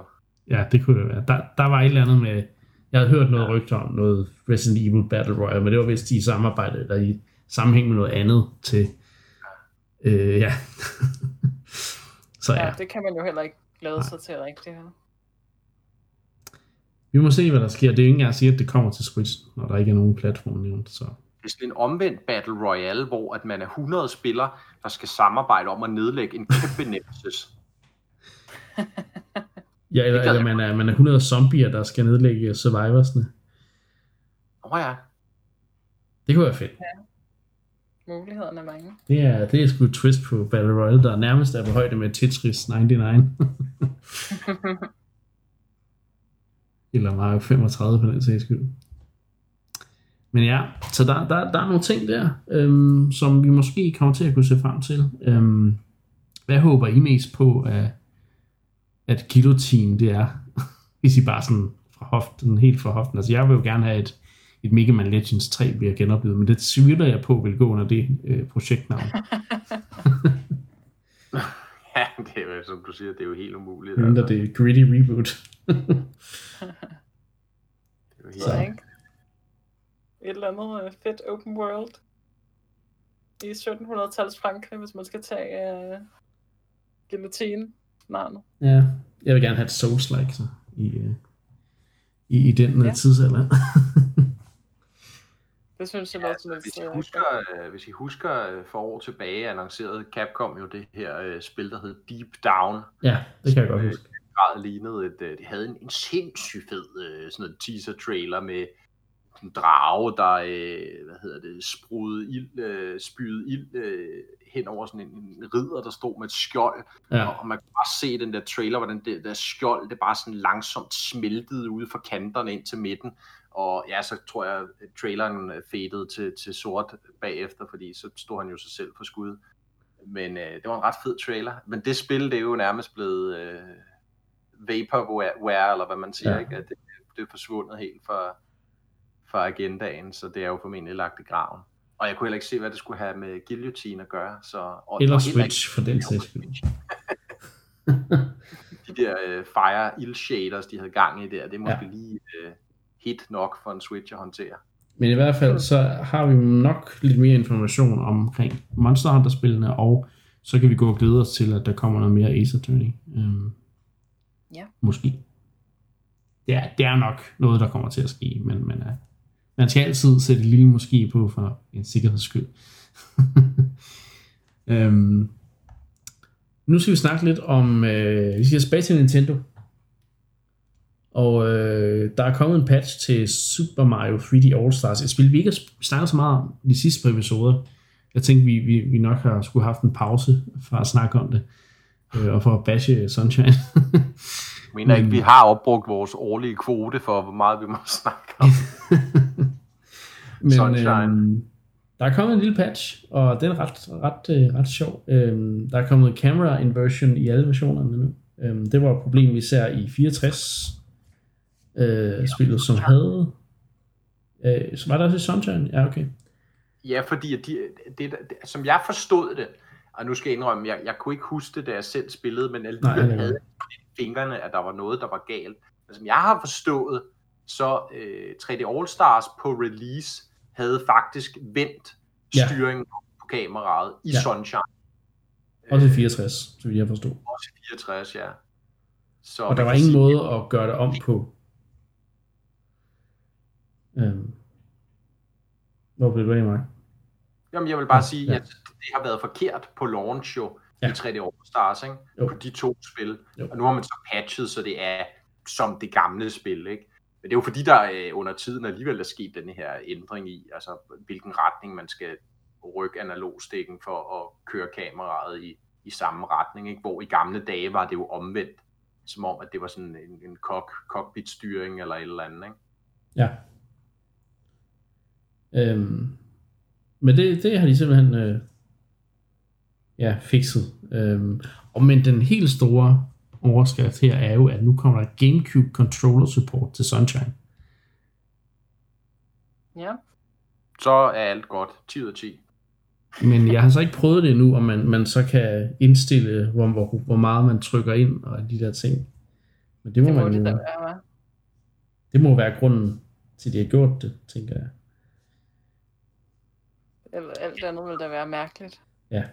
Speaker 1: Ja, det kunne det være. Der, der var et eller andet med jeg havde hørt noget rygter om noget Resident Evil Battle Royale, men det var vist i samarbejde, eller i sammenhæng med noget andet til, øh, ja.
Speaker 2: så ja. ja. det kan man jo heller ikke glæde sig til rigtigt her.
Speaker 1: Vi må se, hvad der sker. Det er jo ikke engang at sige, at det kommer til Switch, når der ikke er nogen platform nævnt. Så.
Speaker 3: Det er en omvendt Battle Royale, hvor at man er 100 spillere, der skal samarbejde om at nedlægge en kæmpe nemesis.
Speaker 1: Ja, eller, eller man, er, man er 100 zombier, der skal nedlægge survivorsne.
Speaker 3: Åh oh, ja.
Speaker 1: Det kunne være fedt.
Speaker 2: Ja. Mulighederne er mange.
Speaker 1: Det er, det er sgu et twist på Battle Royale, der nærmest er på højde med Tetris 99. eller Mario 35 på den sags skyld. Men ja, så der, der, der er nogle ting der, øhm, som vi måske kommer til at kunne se frem til. Øhm, hvad håber I mest på af at guillotine det er, hvis I bare sådan fra hoften, helt fra hoften. Altså jeg vil jo gerne have et, et Mega Man Legends 3 bliver genoplevet, men det tvivler jeg på vil gå under det øh, projektnavn.
Speaker 3: ja, det er jo, som du siger, det er jo helt umuligt.
Speaker 1: Mindre altså. det er gritty reboot. det
Speaker 2: er jo helt Så. Et eller andet uh, fedt open world i 1700-tals Frankrig, hvis man skal tage uh, guillotine navnet.
Speaker 1: Ja, jeg vil gerne have et Souls-like så, i, øh, i, i den ja. tidsalder.
Speaker 2: det synes jeg ja, også
Speaker 3: altså, hvis, I husker, øh, hvis I husker øh, for år tilbage annoncerede Capcom jo det her øh, spil, der hed Deep Down.
Speaker 1: Ja, det kan jeg godt huske.
Speaker 3: Grad lignede et, øh, det havde en, en sindssygt fed øh, sådan en teaser trailer med en drage, der øh, hvad hedder det, sprudede ild, øh, spyede ild øh, hen over sådan en, en ridder, der stod med et skjold, ja. og, og man kunne bare se den der trailer, hvordan det der skjold, det bare sådan langsomt smeltede ude fra kanterne ind til midten, og ja, så tror jeg, at traileren fadede til, til sort bagefter, fordi så stod han jo sig selv på skud. Men øh, det var en ret fed trailer. Men det spil, det er jo nærmest blevet øh, vaporware, eller hvad man siger, ja. ikke? At det, det er forsvundet helt fra, fra agendaen, så det er jo formentlig lagt i graven. Og jeg kunne heller ikke se, hvad det skulle have med guillotine at gøre. Så, og,
Speaker 1: Eller og Switch, for den sags skyld.
Speaker 3: de der uh, Fire Ill Shaders, de havde gang i der, det måske ja. lige uh, hit nok for en Switch at håndtere.
Speaker 1: Men i hvert fald, så har vi nok lidt mere information omkring Monster Hunter-spillene, og så kan vi gå og glæde os til, at der kommer noget mere Ace Attorney. Um,
Speaker 2: ja.
Speaker 1: Måske. Det er, det er nok noget, der kommer til at ske, men, men uh, man skal altid sætte et lille måske på for en sikkerheds skyld. øhm, nu skal vi snakke lidt om, øh, vi skal tilbage til Nintendo. Og øh, der er kommet en patch til Super Mario 3D All Stars. Et spil, vi ikke har snakket så meget om de sidste par episoder. Jeg tænkte, vi, vi, vi nok har skulle have haft en pause fra at snakke om det, øh, og for at bashe Sunshine.
Speaker 3: Jeg mener ikke, vi har opbrugt vores årlige kvote for, hvor meget vi må snakke om.
Speaker 1: Men
Speaker 3: Sunshine.
Speaker 1: øhm, der er kommet en lille patch, og den er ret, ret, øh, ret sjov. Øhm, der er kommet camera inversion i alle versionerne nu. Øhm, det var et problem, vi ser i 64 øh, spillet, som havde... Øh, så var der også i Sunshine? Ja, okay.
Speaker 3: Ja, fordi de, det, det, som jeg forstod det, og nu skal jeg indrømme, jeg, jeg kunne ikke huske det, da jeg selv spillede, men alligevel
Speaker 1: Nej,
Speaker 3: havde fingrene, at der var noget, der var galt. Men som jeg har forstået, så øh, 3D All Stars på release havde faktisk vendt
Speaker 1: Ja.
Speaker 3: styringen på kameraet i
Speaker 1: Ja.
Speaker 3: Sunshine.
Speaker 1: Også i 64, så vidt jeg forstod.
Speaker 3: Også i 64, ja. Så
Speaker 1: Og der var ingen
Speaker 3: sige-
Speaker 1: måde at gøre det om på. Øhm. Hvor blev du af, Mark?
Speaker 3: Jamen, jeg vil bare
Speaker 1: Ja,
Speaker 3: sige,
Speaker 1: ja.
Speaker 3: at det har været forkert på launch jo,
Speaker 1: Ja.
Speaker 3: i 3D All Stars, ikke?
Speaker 1: Jo.
Speaker 3: på de to spil.
Speaker 1: Jo.
Speaker 3: Og nu har man så patchet, så det er som det gamle spil, ikke? Men det er jo fordi, der øh, under tiden alligevel er sket den her ændring i, altså hvilken retning man skal rykke analogstikken for at køre kameraet i, i samme retning, ikke? Hvor i gamle dage var det jo omvendt, som om, at det var sådan en, en cock, cockpit-styring eller et eller andet, ikke?
Speaker 1: Ja. Øhm, men det, det har de simpelthen øh, ja, fikset. Øhm, og men den helt store overskrift her er jo, at nu kommer der GameCube controller support til Sunshine.
Speaker 2: Ja.
Speaker 3: Så er alt godt. 10 ud af 10.
Speaker 1: Men jeg har så ikke prøvet det endnu, om man, man så kan indstille, hvor, hvor, hvor meget man trykker ind og de der ting. Men det må,
Speaker 2: Det må
Speaker 1: man
Speaker 2: det
Speaker 1: jo,
Speaker 2: være,
Speaker 1: det må være grunden til, at de har gjort det, tænker jeg.
Speaker 2: Eller alt andet ville da være mærkeligt.
Speaker 1: Ja.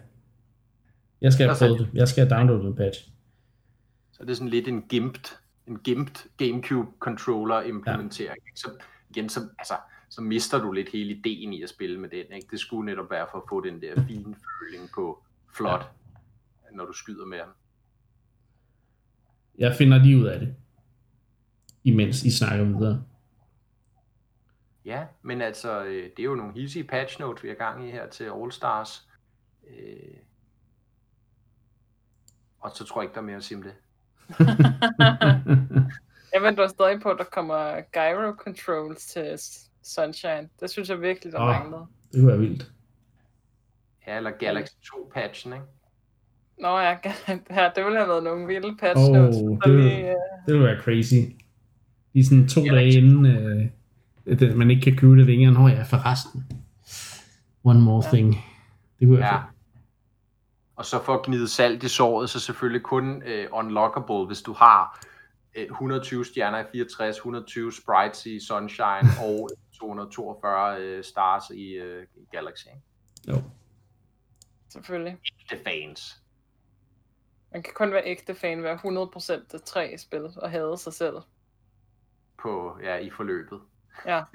Speaker 1: Jeg skal have
Speaker 3: Altså-
Speaker 1: prøvet det. Jeg skal have downloadet en patch.
Speaker 3: Så det er sådan lidt en gimped, en gimped GameCube controller implementering. Ja. Så igen, så, altså, så mister du lidt hele ideen i at spille med den. Ikke? Det skulle netop være for at få den der fine føling på flot, ja. når du skyder med den.
Speaker 1: Jeg finder lige ud af det, imens I snakker videre.
Speaker 3: Ja, men altså, øh, det er jo nogle hissige patch notes, vi er gang i her til All Stars. Øh, og så tror jeg ikke, der er mere at sige om det.
Speaker 2: Jeg venter stadig på, at der kommer gyro controls til Sunshine. Det synes jeg virkelig, der oh. manglede.
Speaker 1: det kunne være vildt.
Speaker 3: Ja, eller Galaxy 2 patchen, ikke?
Speaker 2: Nå ja, ja, det ville have været nogle vilde patch
Speaker 1: Åh,
Speaker 2: notes.
Speaker 1: det ville-
Speaker 2: lige, øh,
Speaker 1: Det ville være crazy. Lige sådan to
Speaker 3: Ja,
Speaker 1: dage
Speaker 3: det-
Speaker 1: inden, øh, at man ikke kan købe det længere. Nå ja, forresten. One more
Speaker 2: Ja.
Speaker 1: thing. Det kunne være
Speaker 3: Ja.
Speaker 1: fedt.
Speaker 3: Og så for at gnide salt i såret, så selvfølgelig kun øh, unlockable, hvis du har øh, 120 stjerner i 64, 120 sprites i Sunshine og 242 øh, stars i, øh, i Galaxy.
Speaker 1: Jo.
Speaker 2: selvfølgelig.
Speaker 3: Det er fans.
Speaker 2: Man kan kun være ægte fan, være 100% af tre spil og hade sig selv.
Speaker 3: på, ja, i forløbet.
Speaker 2: Ja,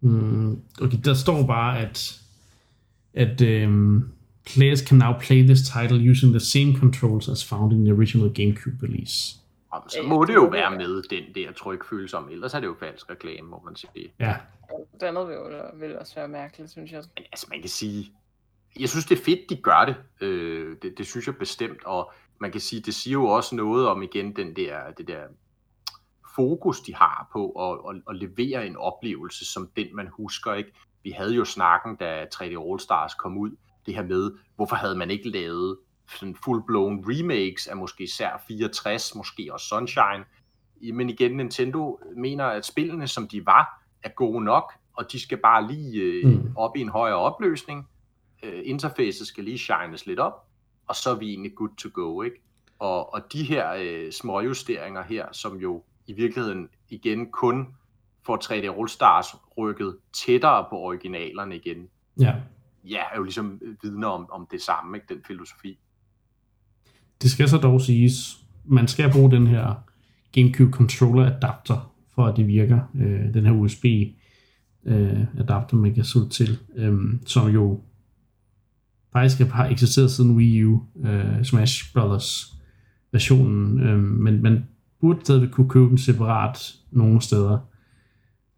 Speaker 1: Mm, okay, der står bare, at, at um, players can now play this title using the same controls as found in the original GameCube release.
Speaker 3: Og så må
Speaker 2: det
Speaker 3: det jo være med den der trykfølsom, ellers er det jo falsk reklame, må man sige.
Speaker 1: Ja,
Speaker 2: det andet vil, jo, vil også være mærkeligt, synes jeg.
Speaker 3: Men altså, man kan sige, jeg synes, det er fedt, de gør det. Øh, det, det synes jeg bestemt, og man kan sige, det siger jo også noget om igen den der, det der fokus, de har på at, at, at levere en oplevelse som den, man husker. ikke. Vi havde jo snakken, da 3D All Stars kom ud, det her med, hvorfor havde man ikke lavet sådan full-blown remakes af måske især 64, måske også Sunshine. Men igen, Nintendo mener, at spillene, som de var, er gode nok, og de skal bare lige øh,
Speaker 1: Mm.
Speaker 3: op i en højere opløsning. Øh, interfacet skal lige shines lidt op, og så er vi egentlig good to go, ikke? Og, og de her øh, små justeringer her, som jo i virkeligheden igen kun får 3D All Stars rykket tættere på originalerne igen,
Speaker 1: ja
Speaker 3: ja, er jo ligesom øh, vidner om, om det samme, ikke? Den filosofi.
Speaker 1: Det skal så dog siges, man skal bruge den her GameCube controller adapter, for at det virker. Øh, den her USB øh, adapter, man kan slutte til, øh, som jo faktisk har eksisteret siden Wii U, øh, Smash Brothers versionen, øh, men man burde stadigvæk kunne købe den separat nogle steder.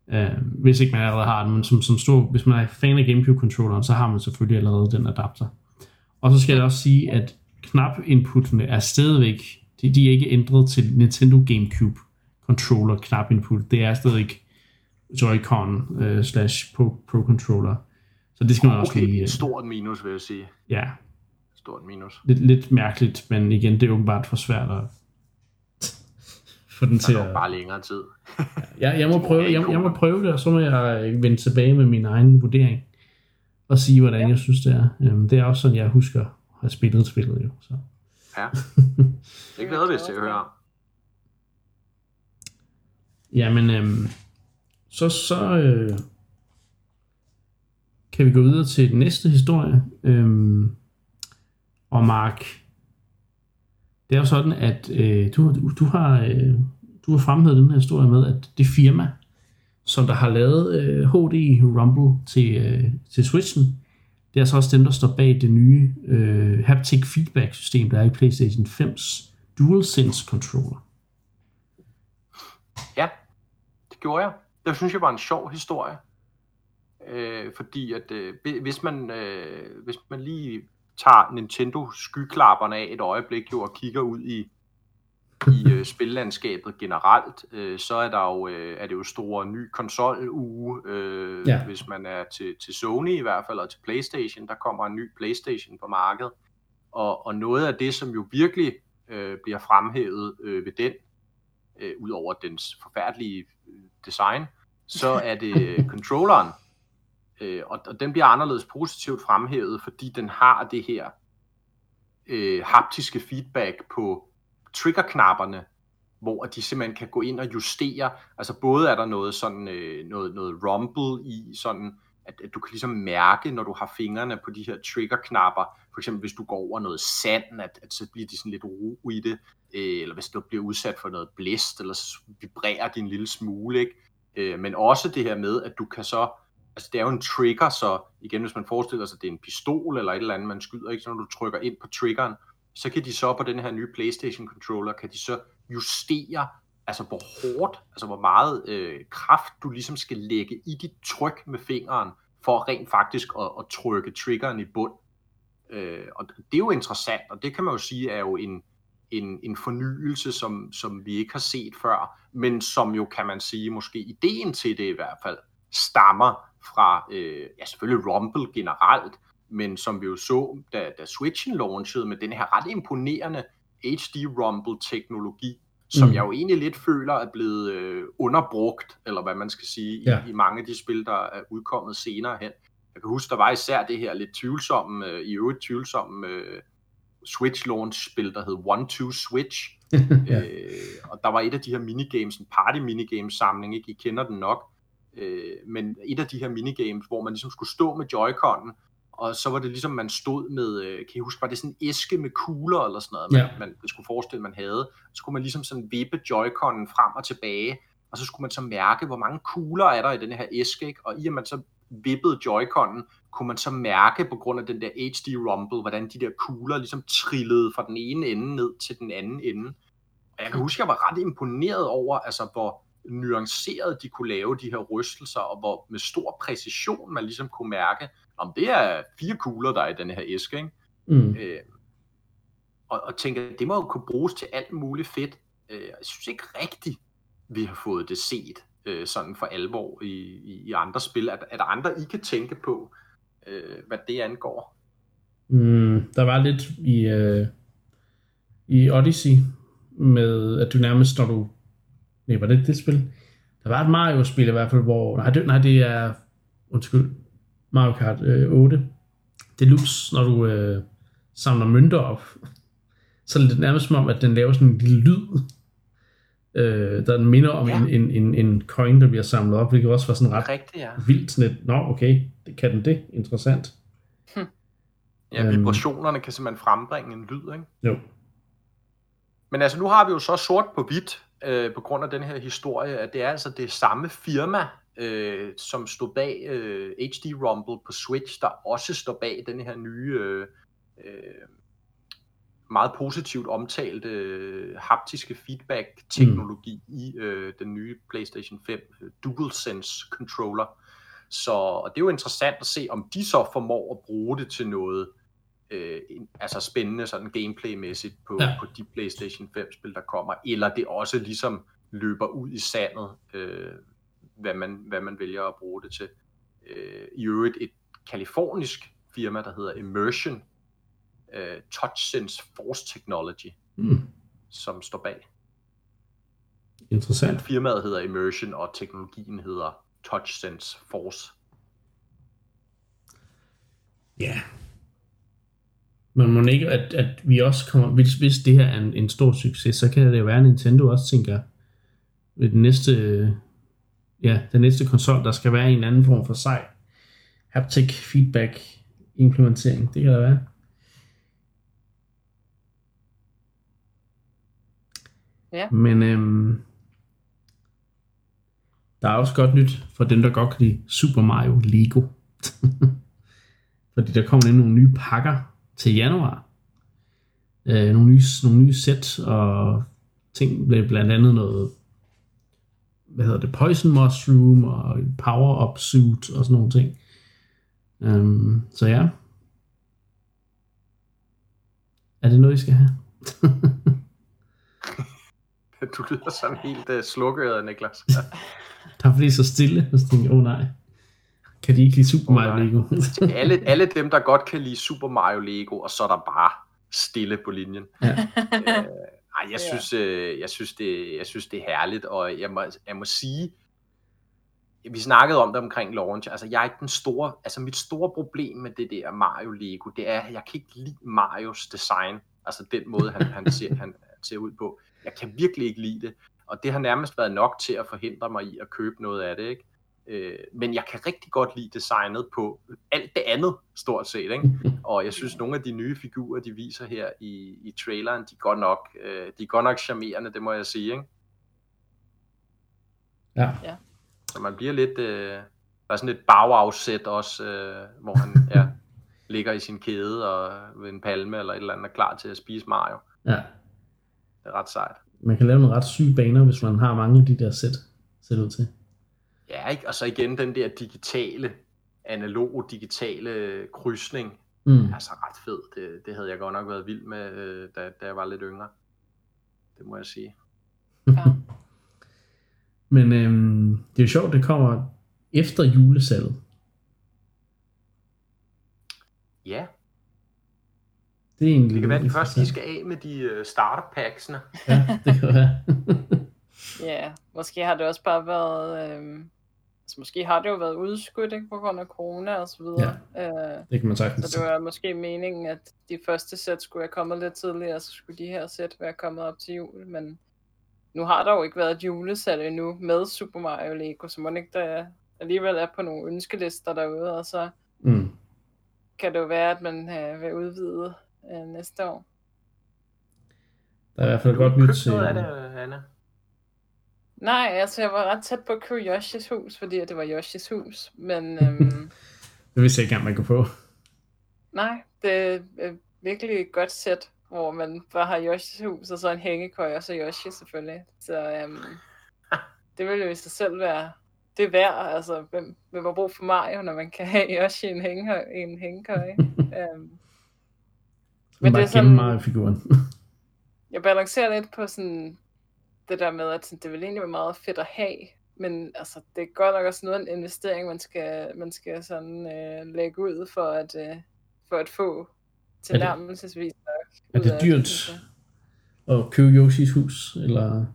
Speaker 1: Uh, hvis ikke man allerede har den, men som, som stor, hvis man er fan af Gamecube-controlleren, så har man selvfølgelig allerede den adapter. Og så skal jeg også sige, at knap-inputtene er stadigvæk, de, de er ikke ændret til Nintendo Gamecube controller knap input. Det er stadig Joy-Con uh, slash Pro, Pro Controller. Så det skal man
Speaker 3: okay,
Speaker 1: også lige...
Speaker 3: et stort minus, vil jeg sige.
Speaker 1: Ja,
Speaker 3: Stort minus.
Speaker 1: lidt, lidt mærkeligt, men igen, det er åbenbart for svært at få den til at...
Speaker 3: bare længere tid.
Speaker 1: Ja, jeg må, prøve, jeg, jeg må prøve det, og så må jeg vende tilbage med min egen vurdering og sige, hvordan ja. jeg synes, det er. Øhm, Det er også sådan, jeg husker at have spillet spillet jo. Så.
Speaker 3: Ja, det glæder vi til at høre.
Speaker 1: Jamen, øhm, så, så øh, kan vi gå videre til den næste historie. Øhm, og Mark, det er jo sådan, at øh, du, du, du har øh, du har fremhævet den her historie med, at det firma, som der har lavet øh, HD Rumble til, øh, til Switchen, det er så også dem, der står bag det nye øh, haptic feedback system, der er i PlayStation 5's DualSense controller.
Speaker 3: Ja, det gjorde jeg. Det synes jeg var en sjov historie. Øh, fordi at øh, hvis, man, øh, hvis man lige tager Nintendo skyklapperne af et øjeblik jo, og kigger ud i, i øh, spillandskabet generelt, øh, så er, der jo, øh, er det jo store ny konsoluge, øh,
Speaker 1: Ja.
Speaker 3: hvis man er til, til Sony i hvert fald, og til Playstation, der kommer en ny Playstation på markedet. Og, og noget af det, som jo virkelig øh, bliver fremhævet øh, ved den, øh, ud over dens forfærdelige øh, design, så er det øh, controlleren. Øh, og, og den bliver anderledes positivt fremhævet, fordi den har det her øh, haptiske feedback på triggerknapperne, hvor de simpelthen kan gå ind og justere. Altså både er der noget sådan øh, noget, noget rumble i, sådan at, at du kan ligesom mærke, når du har fingrene på de her triggerknapper, for eksempel hvis du går over noget sand, at, at så bliver de sådan lidt ro i det, øh, eller hvis du bliver udsat for noget blæst, eller så vibrerer de en lille smule, ikke? Øh, men også det her med, at du kan så, altså det er jo en trigger, så igen, hvis man forestiller sig, at det er en pistol eller et eller andet, man skyder, ikke? så når du trykker ind på triggeren, så kan de så på den her nye PlayStation controller, kan de så justere, altså hvor hårdt, altså hvor meget øh, kraft du ligesom skal lægge i dit tryk med fingeren, for rent faktisk at, at trykke triggeren i bund. Øh, og det er jo interessant, og det kan man jo sige er jo en, en, en fornyelse, som, som vi ikke har set før, men som jo, kan man sige, måske ideen til det i hvert fald, stammer fra, øh, ja selvfølgelig Rumble generelt, men som vi jo så, da, da Switchen launchede med den her ret imponerende HD Rumble-teknologi, som
Speaker 1: Mm.
Speaker 3: jeg jo egentlig lidt føler er blevet øh, underbrugt, eller hvad man skal sige,
Speaker 1: Ja.
Speaker 3: i, i mange af de spil, der er udkommet senere hen. Jeg kan huske, der var især det her lidt tvivlsomme, øh, i øvrigt tvivlsomme øh, Switch launch-spil, der hed One Two Switch,
Speaker 1: ja.
Speaker 3: Øh, og der var et af de her minigames, en party minigames samling, ikke? I kender den nok. Øh, men et af de her minigames, hvor man ligesom skulle stå med Joy-Con'en, og så var det ligesom, man stod med, øh, kan I huske, var det sådan en æske med kugler eller sådan noget, man,
Speaker 1: Ja.
Speaker 3: man det skulle forestille, man havde. Så skulle man ligesom sådan vippe Joy-Con'en frem og tilbage, og så skulle man så mærke, hvor mange kugler er der i den her æske, ikke? og i at man så vippede Joy-Con'en, kunne man så mærke på grund af den der HD Rumble, hvordan de der kugler ligesom trillede fra den ene ende ned til den anden ende. Og jeg kan huske, at jeg var ret imponeret over, altså hvor nuanceret de kunne lave de her rystelser, og hvor med stor præcision man ligesom kunne mærke, om det er fire kugler, der er i den her æske, ikke?
Speaker 1: Mm.
Speaker 3: Øh, og, og tænker, det må jo kunne bruges til alt muligt fedt. Øh, jeg synes ikke rigtigt, vi har fået det set øh, sådan for alvor i, i, i andre spil. Er, er der andre, I kan tænke på, øh, hvad det angår?
Speaker 1: Mm, der var lidt i, øh, i Odyssey med, at du nærmest, når du... Nej, var det ikke det spil? Der var et Mario-spil i hvert fald, hvor... Nej, det, nej, det er... Undskyld. Mario Kart øh, 8. Deluxe, når du øh, samler mønter op. Så er det nærmest som om, at den laver sådan en lille lyd, øh, der minder om
Speaker 3: Ja.
Speaker 1: en, en, en, en coin, der bliver samlet op, hvilket også var sådan ret
Speaker 3: Rigtigt, ja.
Speaker 1: vildt. Sådan et, Nå, okay, det kan den det. Interessant.
Speaker 3: Ja,
Speaker 1: Øhm.
Speaker 3: vibrationerne kan simpelthen frembringe en lyd, ikke?
Speaker 1: Jo.
Speaker 3: Men altså, nu har vi jo så sort på hvidt, øh, på grund af den her historie, at det er altså det samme firma, øh, som stod bag øh, HD Rumble på Switch, der også står bag den her nye øh, øh, meget positivt omtalte øh, haptiske feedback-teknologi mm. i øh, den nye PlayStation 5 øh, DualSense controller. Så og det er jo interessant at se, om de så formår at bruge det til noget øh, altså spændende sådan gameplay-mæssigt på, ja. på de PlayStation 5-spil, der kommer, eller det også ligesom løber ud i sandet, øh, hvad, man, hvad man vælger at bruge det til. Øh, I øvrigt et kalifornisk firma, der hedder Immersion uh, TouchSense Force Technology, mm. som står bag.
Speaker 1: Interessant.
Speaker 3: Firmaet hedder Immersion, og teknologien hedder TouchSense Force.
Speaker 1: Ja. Men må ikke, at, at vi også kommer, hvis, hvis det her er en, en stor succes, så kan det jo være, at Nintendo også tænker, ved den næste, ja, den næste konsol, der skal være en anden form for sej haptic feedback implementering. Det kan der være.
Speaker 2: Ja.
Speaker 1: Men øhm, der er også godt nyt for dem, der godt kan lide Super Mario Lego. Fordi der kommer ind nogle nye pakker til januar. Øh, nogle, nye, nogle nye sæt og ting, blandt andet noget hvad hedder det, Poison Mushroom og Power Up Suit og sådan nogle ting. Um, så ja. Er det noget, I skal have?
Speaker 3: du lyder sådan helt uh, slukket, Niklas.
Speaker 1: Der er fordi så stille, og så tænker åh oh, nej. Kan de ikke lide Super Mario oh, Lego?
Speaker 3: alle, alle dem, der godt kan lide Super Mario Lego, og så er der bare stille på linjen. Ja. uh, ej, jeg synes, uh, jeg, synes det, jeg synes, det er herligt, og jeg må, jeg må sige, vi snakkede om det omkring launch, altså jeg er ikke den store, altså mit store problem med det der Mario Lego, det er, at jeg kan ikke lide Marios design, altså den måde, han, han, ser, han ser ud på. Jeg kan virkelig ikke lide det, og det har nærmest været nok til at forhindre mig i at købe noget af det, ikke? Øh, men jeg kan rigtig godt lide designet på alt det andet, stort set. Ikke? Og jeg synes, nogle af de nye figurer, de viser her i, i traileren, de er godt nok, øh, de er godt nok charmerende, det må jeg sige. Ikke?
Speaker 1: Ja. ja.
Speaker 3: Så man bliver lidt, øh, der er sådan et bagafsæt også, øh, hvor han ja, ligger i sin kæde og ved en palme eller et eller andet er klar til at spise Mario.
Speaker 1: Ja.
Speaker 3: Det er ret sejt.
Speaker 1: Man kan lave nogle ret syge baner, hvis man har mange af de der sæt, ser ud til.
Speaker 3: Ja, ikke? og så igen den der digitale, analog digitale krydsning,
Speaker 1: mm.
Speaker 3: altså ret fed. Det, det havde jeg godt nok været vild med, øh, da, da jeg var lidt yngre. Det må jeg sige.
Speaker 2: Ja.
Speaker 1: Men øhm, det er jo sjovt, det kommer efter julesalget.
Speaker 3: Ja.
Speaker 1: Det er egentlig
Speaker 3: det kan være, at de først lige skal af med de uh, starter packsene.
Speaker 1: ja, det kan være.
Speaker 2: ja, måske har det også bare været... Øhm, altså måske har det jo været udskudt ikke, på grund af corona og så videre.
Speaker 1: Ja, øh, det kan man sagtens
Speaker 2: Så det var måske meningen, at de første sæt skulle have kommet lidt tidligere, så skulle de her sæt være kommet op til jul, men nu har der jo ikke været et julesalg endnu med Super Mario Lego, så må ikke der alligevel er på nogle ønskelister derude, og så
Speaker 1: mm.
Speaker 2: kan det jo være, at man øh, vil udvide øh, næste år.
Speaker 1: Der er i hvert fald godt nyt
Speaker 3: til... noget af det, Anna?
Speaker 2: Nej, altså jeg var ret tæt på at købe Yoshis hus, fordi det var Yoshis hus, men... Øhm,
Speaker 1: det vidste jeg ikke engang, man kunne få.
Speaker 2: Nej, det er virkelig et godt sæt, hvor man bare har Yoshis hus, og så en hængekøj, og så Yoshi selvfølgelig. Så øhm, det vil jo i sig selv være det værd, altså hvem, hvem har brug for Mario, når man kan have Yoshi i en, hængekøj, en hængekøj. øhm,
Speaker 1: men det er sådan, Mario-figuren.
Speaker 2: jeg balancerer lidt på sådan det der med, at det vil egentlig være meget fedt at have, men altså, det er godt nok også noget en investering, man skal, man skal sådan øh, lægge ud for at, øh, for at få tilnærmelsesvis.
Speaker 1: Er det, er det dyrt at købe Yoshis hus, eller?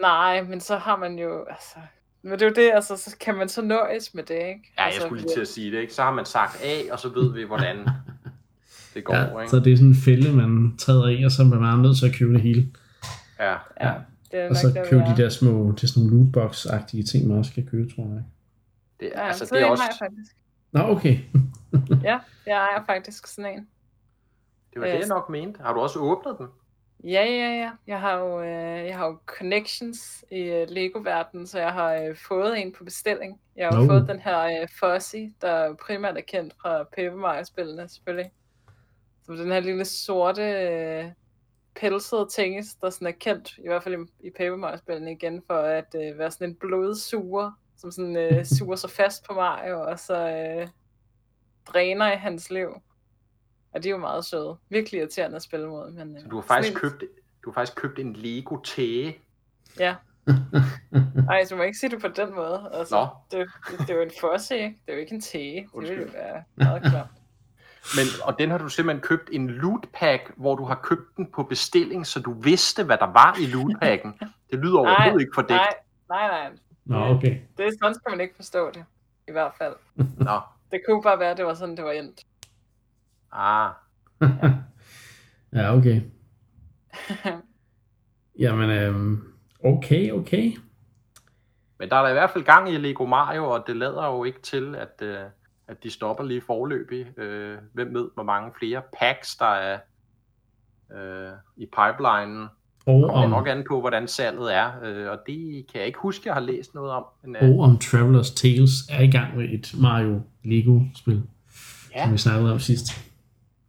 Speaker 2: Nej, men så har man jo, altså, men det er jo det, altså, så kan man så nøjes med det, ikke?
Speaker 3: Ja, jeg
Speaker 2: altså,
Speaker 3: skulle lige til at sige det, ikke? Så har man sagt A, og så ved vi, hvordan det går,
Speaker 1: ja,
Speaker 3: ikke?
Speaker 1: så det er sådan en fælde, man træder i, og så er man nødt til at købe det hele.
Speaker 3: Ja.
Speaker 2: ja. Det er
Speaker 1: og så købe de der små, det er sådan nogle lootbox-agtige ting, man også kan købe, tror jeg.
Speaker 3: Det,
Speaker 2: ja,
Speaker 3: altså,
Speaker 2: så
Speaker 3: det er også...
Speaker 2: har jeg faktisk.
Speaker 1: Nå, okay.
Speaker 2: ja, jeg ejer faktisk sådan en.
Speaker 3: Det var det, jeg nok mente. Har du også åbnet den?
Speaker 2: Ja, ja, ja. Jeg har jo, øh, jeg har jo connections i uh, Lego-verdenen, så jeg har øh, fået en på bestilling. Jeg har jo fået den her øh, Fuzzy, der primært er kendt fra Paper Mario-spillene, selvfølgelig. Som den her lille sorte øh, pelsede ting, der sådan er kendt, i hvert fald i, i Paper Mario-spillene igen, for at øh, være sådan en blodsuger, som sådan øh, suger sig fast på Mario, og så øh, dræner i hans liv. Og de er jo meget søde. Virkelig irriterende at spille mod. Men, øh,
Speaker 3: Så du har faktisk
Speaker 2: en-
Speaker 3: købt, du har faktisk købt en Lego tæge.
Speaker 2: Ja. Ej, du må ikke sige det på den måde. Altså,
Speaker 3: Nå.
Speaker 2: det, det, det er jo en fosse, ikke? Det er jo ikke en tæge. Det ville jo være meget klart.
Speaker 3: Men, og den har du simpelthen købt en loot pack, hvor du har købt den på bestilling, så du vidste, hvad der var i loot packen. Det lyder overhovedet ikke fordækt.
Speaker 2: Nej, nej, nej.
Speaker 1: Nå, okay.
Speaker 2: Det er sådan, skal man ikke forstå det. I hvert fald.
Speaker 3: Nå,
Speaker 2: Det kunne bare være, at det var sådan, det var endt.
Speaker 3: ah,
Speaker 1: ja, okay. Jamen, øhm, okay, okay.
Speaker 3: Men der er da i hvert fald gang i Lego Mario, og det lader jo ikke til, at, øh, at de stopper lige forløbig. Øh, hvem ved, hvor mange flere packs, der er øh, i pipelinen.
Speaker 1: Og
Speaker 3: Kommer
Speaker 1: om,
Speaker 3: nok an på, hvordan salget er, øh, og det kan jeg ikke huske, jeg har læst noget om. Men, øh,
Speaker 1: og om Travelers Tales er i gang med et Mario Lego-spil,
Speaker 3: ja,
Speaker 1: som vi snakkede om sidst.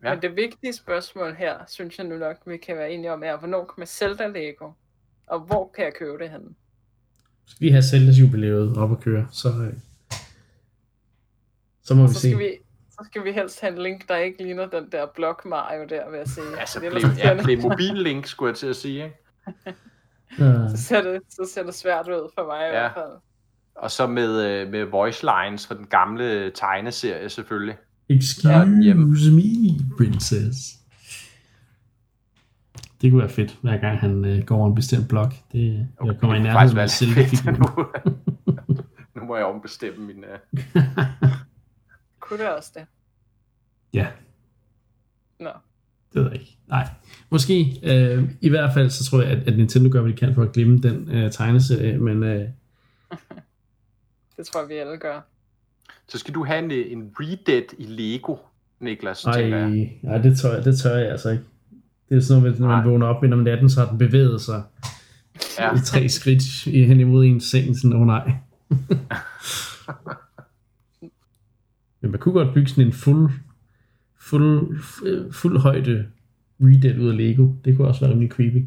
Speaker 3: Ja.
Speaker 2: Ja. Men det vigtige spørgsmål her, synes jeg nu nok, vi kan være enige om, er, hvornår kommer Zelda Lego? Og hvor kan jeg købe det henne?
Speaker 1: Skal vi have Zeldas jubilæet op at køre, så, øh, så må vi
Speaker 2: Så
Speaker 1: se.
Speaker 2: skal, vi, så skal vi helst have en link, der ikke ligner den der blok Mario der, vil jeg sige.
Speaker 3: altså,
Speaker 2: ellers så
Speaker 3: ja,
Speaker 2: ser det-
Speaker 3: Playmobil Link, skulle jeg til at sige. Ikke?
Speaker 1: Øh,
Speaker 2: så ser, det, så ser det svært ud for mig i
Speaker 3: Ja.
Speaker 2: hvert fald.
Speaker 3: Og så med, øh, med voice lines fra den gamle tegneserie selvfølgelig.
Speaker 1: Excuse
Speaker 3: hjemme.
Speaker 1: me, princess. Det kunne være fedt, hver gang han øh, går over en bestemt blok. Det, jeg kommer i
Speaker 3: Det
Speaker 1: nærheden
Speaker 3: faktisk
Speaker 1: af selve figuren.
Speaker 3: nu. nu må jeg ombestemme min... Uh...
Speaker 2: Kunne det også det?
Speaker 1: Ja,
Speaker 2: Nå.
Speaker 1: det ved jeg ikke. Nej, måske. Øh, I hvert fald, så tror jeg, at, at Nintendo gør, hvad de kan for at glemme den øh, tegneserie, men øh,
Speaker 2: Det tror jeg, vi alle gør.
Speaker 3: Så skal du have en, en Redead i Lego, Niklas,
Speaker 1: ej,
Speaker 3: jeg.
Speaker 1: ej, det, tør, jeg- det tør jeg altså ikke. Det er sådan noget, når man
Speaker 3: Nej.
Speaker 1: vågner op midt om natten, så har den bevæget sig
Speaker 3: Ja.
Speaker 1: i tre skridt i- hen imod en seng, sådan, åh oh, nej. Men man kunne godt bygge sådan en fuld, fuld, fu- fuld højde Redead ud af Lego. Det kunne også være rimelig creepy.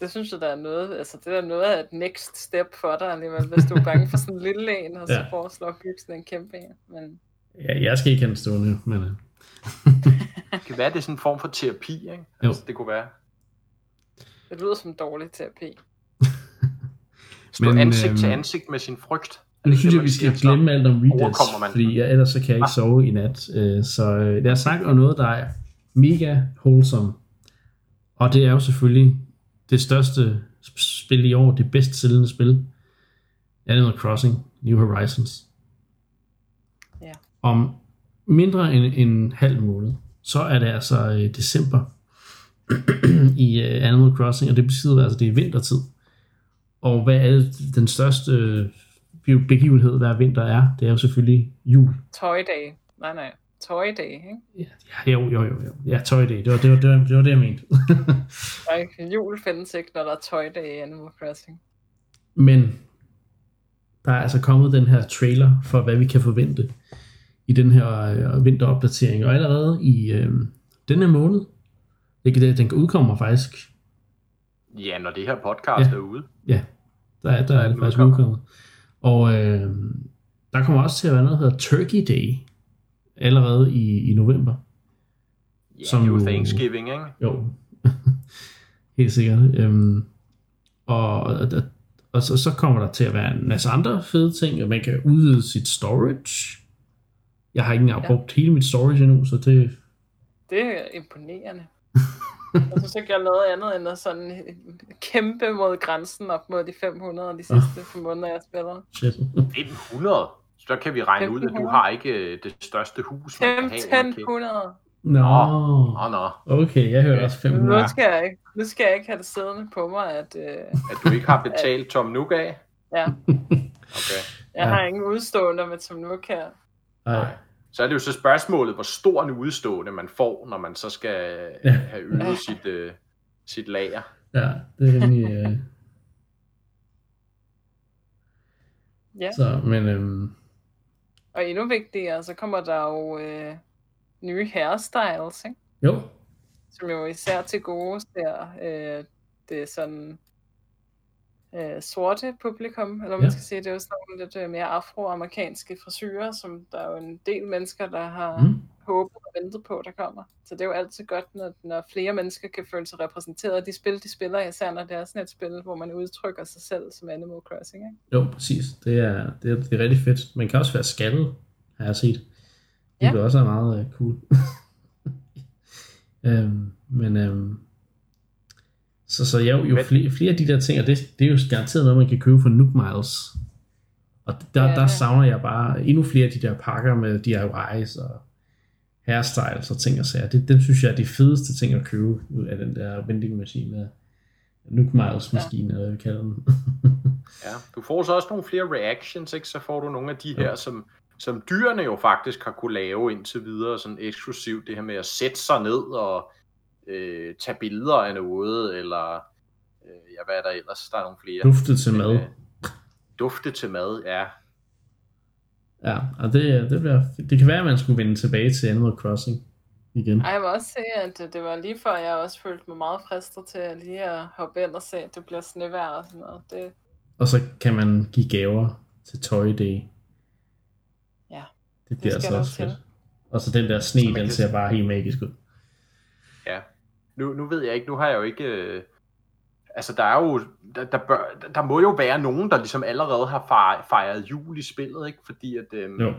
Speaker 2: Det synes jeg, der er noget, altså det er noget af et next step for dig alligevel, hvis du er bange for sådan en lille en, og så
Speaker 1: Ja.
Speaker 2: foreslår at bygge sådan en kæmpe en. Men
Speaker 1: Ja, jeg skal ikke have den stående, men øh,
Speaker 3: Det kan være, det er sådan en form for terapi, ikke?
Speaker 1: Jo.
Speaker 3: Altså, det kunne være.
Speaker 2: det lyder som dårlig terapi.
Speaker 3: Stå
Speaker 1: Men,
Speaker 3: ansigt til
Speaker 1: øhm,
Speaker 3: ansigt med sin frygt.
Speaker 1: Nu
Speaker 3: det
Speaker 1: synes
Speaker 3: det,
Speaker 1: jeg, vi
Speaker 3: siger,
Speaker 1: skal
Speaker 3: så
Speaker 1: glemme alt om
Speaker 3: man
Speaker 1: fordi jeg, ellers så kan jeg ikke sove i nat. Øh, Så øh, lad os snakke om noget, der er mega wholesome. Og det er jo selvfølgelig det største sp- spil i år, det bedst sælgende spil. Animal Crossing New Horizons.
Speaker 2: Ja.
Speaker 1: Om mindre end en halv måned, så er det altså øh, december i Animal Crossing, og det betyder altså, det er vintertid. Og hvad er den største begivenhed hver vinter er? Det er jo selvfølgelig jul.
Speaker 2: Toy Day. Nej, nej. Toy Day, ikke?
Speaker 1: Ja, jo, jo, jo, jo. Ja, Toy Day. Det var det, var, det, var, det, var det jeg mente.
Speaker 2: Og jul findes ikke, når der er Toy Day i Animal Crossing.
Speaker 1: Men der er altså kommet den her trailer for, hvad vi kan forvente i den her øh, vinteropdatering. Og allerede i øh, den her måned, det, kan- den udkommer faktisk,
Speaker 3: Ja, når det her podcast
Speaker 1: Ja.
Speaker 3: er ude.
Speaker 1: ja, der, er- der er det
Speaker 3: Den
Speaker 1: faktisk udkommet. Og øh, der kommer også til at være noget, der hedder Turkey Day, allerede i, i november.
Speaker 3: Ja,
Speaker 1: Som
Speaker 3: det er jo
Speaker 1: jo-
Speaker 3: Thanksgiving, ikke?
Speaker 1: Jo, helt sikkert. Øhm, og, og, og så, så kommer der til at være en masse andre fede ting, og man kan udvide sit storage. Jeg har ikke engang
Speaker 2: Ja.
Speaker 1: brugt hele mit storage endnu, så det...
Speaker 2: Det er imponerende. Jeg synes ikke, jeg har lavet andet end at sådan kæmpe mod grænsen op mod de 500 de sidste fem måneder, jeg spiller.
Speaker 1: Shit.
Speaker 3: 500. Så der kan vi regne ud, at du
Speaker 2: 1500.
Speaker 3: har ikke øh, det største hus, man kan have. under kæft.
Speaker 2: 1500.
Speaker 1: Nå,
Speaker 3: Åh, nå.
Speaker 1: okay, jeg hørte også
Speaker 2: Nu
Speaker 1: 500.
Speaker 2: skal, jeg ikke, nu skal jeg ikke have det siddende på mig, at øh,
Speaker 3: At du ikke har betalt Tom Nook af?
Speaker 2: ja,
Speaker 3: Okay.
Speaker 2: jeg
Speaker 1: Ja.
Speaker 2: har ingen udstående med Tom Nook her.
Speaker 1: Nej.
Speaker 3: Så er det jo så spørgsmålet, hvor stor en udstående man får, når man så skal
Speaker 1: Ja.
Speaker 3: have øget
Speaker 2: Ja.
Speaker 3: sit, øh, sit lager.
Speaker 1: Ja, det er rimelig... Øh...
Speaker 2: Ja.
Speaker 1: Så, men øhm,
Speaker 2: Og endnu vigtigere, så kommer der jo øh, nye hairstyles, ikke?
Speaker 1: Jo,
Speaker 2: som jo især til gode ser øh, det sådan øh, sorte publikum, eller man
Speaker 1: Ja.
Speaker 2: skal sige, det er jo sådan nogle lidt øh, mere afroamerikanske frisyrer, som der er jo en del mennesker, der har
Speaker 1: Mm.
Speaker 2: håbet og ventet på, der kommer. Så det er jo altid godt, når, når flere mennesker kan føle sig repræsenteret af de spil, de spiller, især når det er sådan et spil, hvor man udtrykker sig selv som Animal Crossing. Ikke?
Speaker 1: jo, præcis. Det er, det, er, det er rigtig fedt. Man kan også være skaldet, har jeg set. Det
Speaker 2: Ja.
Speaker 1: også er meget øh, cool. øhm, men øhm, så, så jo, jo flere, flere af de der ting, og det, det er jo garanteret noget, man kan købe for Nook Miles. Og der,
Speaker 2: Ja,
Speaker 1: ja, der
Speaker 2: ja.
Speaker 1: savner jeg bare endnu flere af de der pakker med DIYs og hairstyles og ting og sager. Det, dem synes jeg er de fedeste ting at købe ud af den der vending machine. Nook Miles maskine, eller hvad vi kalder den.
Speaker 3: Ja, du får så også nogle flere reactions, ikke? så får du nogle af de her, som, som dyrene jo faktisk har kunne lave indtil videre, sådan eksklusivt, det her med at sætte sig ned og øh, tage billeder af noget, eller øh, ja, hvad er der ellers? Der er nogle flere.
Speaker 1: Duftet til mad.
Speaker 3: Øh, dufte til mad, ja.
Speaker 1: Ja, og det, det, bliver, det kan være, at man skulle vende tilbage til Animal Crossing igen.
Speaker 2: Ej, jeg vil også sige, at det, det var lige før, jeg også følte mig meget fristet til at lige at hoppe ind og se, at det bliver snevejr og sådan noget. Det,
Speaker 1: Og så kan man give gaver til Toy Day.
Speaker 2: Ja,
Speaker 1: Det bliver
Speaker 2: skal
Speaker 1: altså også
Speaker 2: til.
Speaker 1: fedt. Og så den der sne, den
Speaker 3: kan-
Speaker 1: ser bare helt magisk ud.
Speaker 3: Nu, nu ved jeg ikke, nu har jeg jo ikke... Øh, altså, der er jo... Der, der, bør, der må jo være nogen, der ligesom allerede har fejret, jul i spillet, ikke? Fordi at... Øh,
Speaker 1: Jo,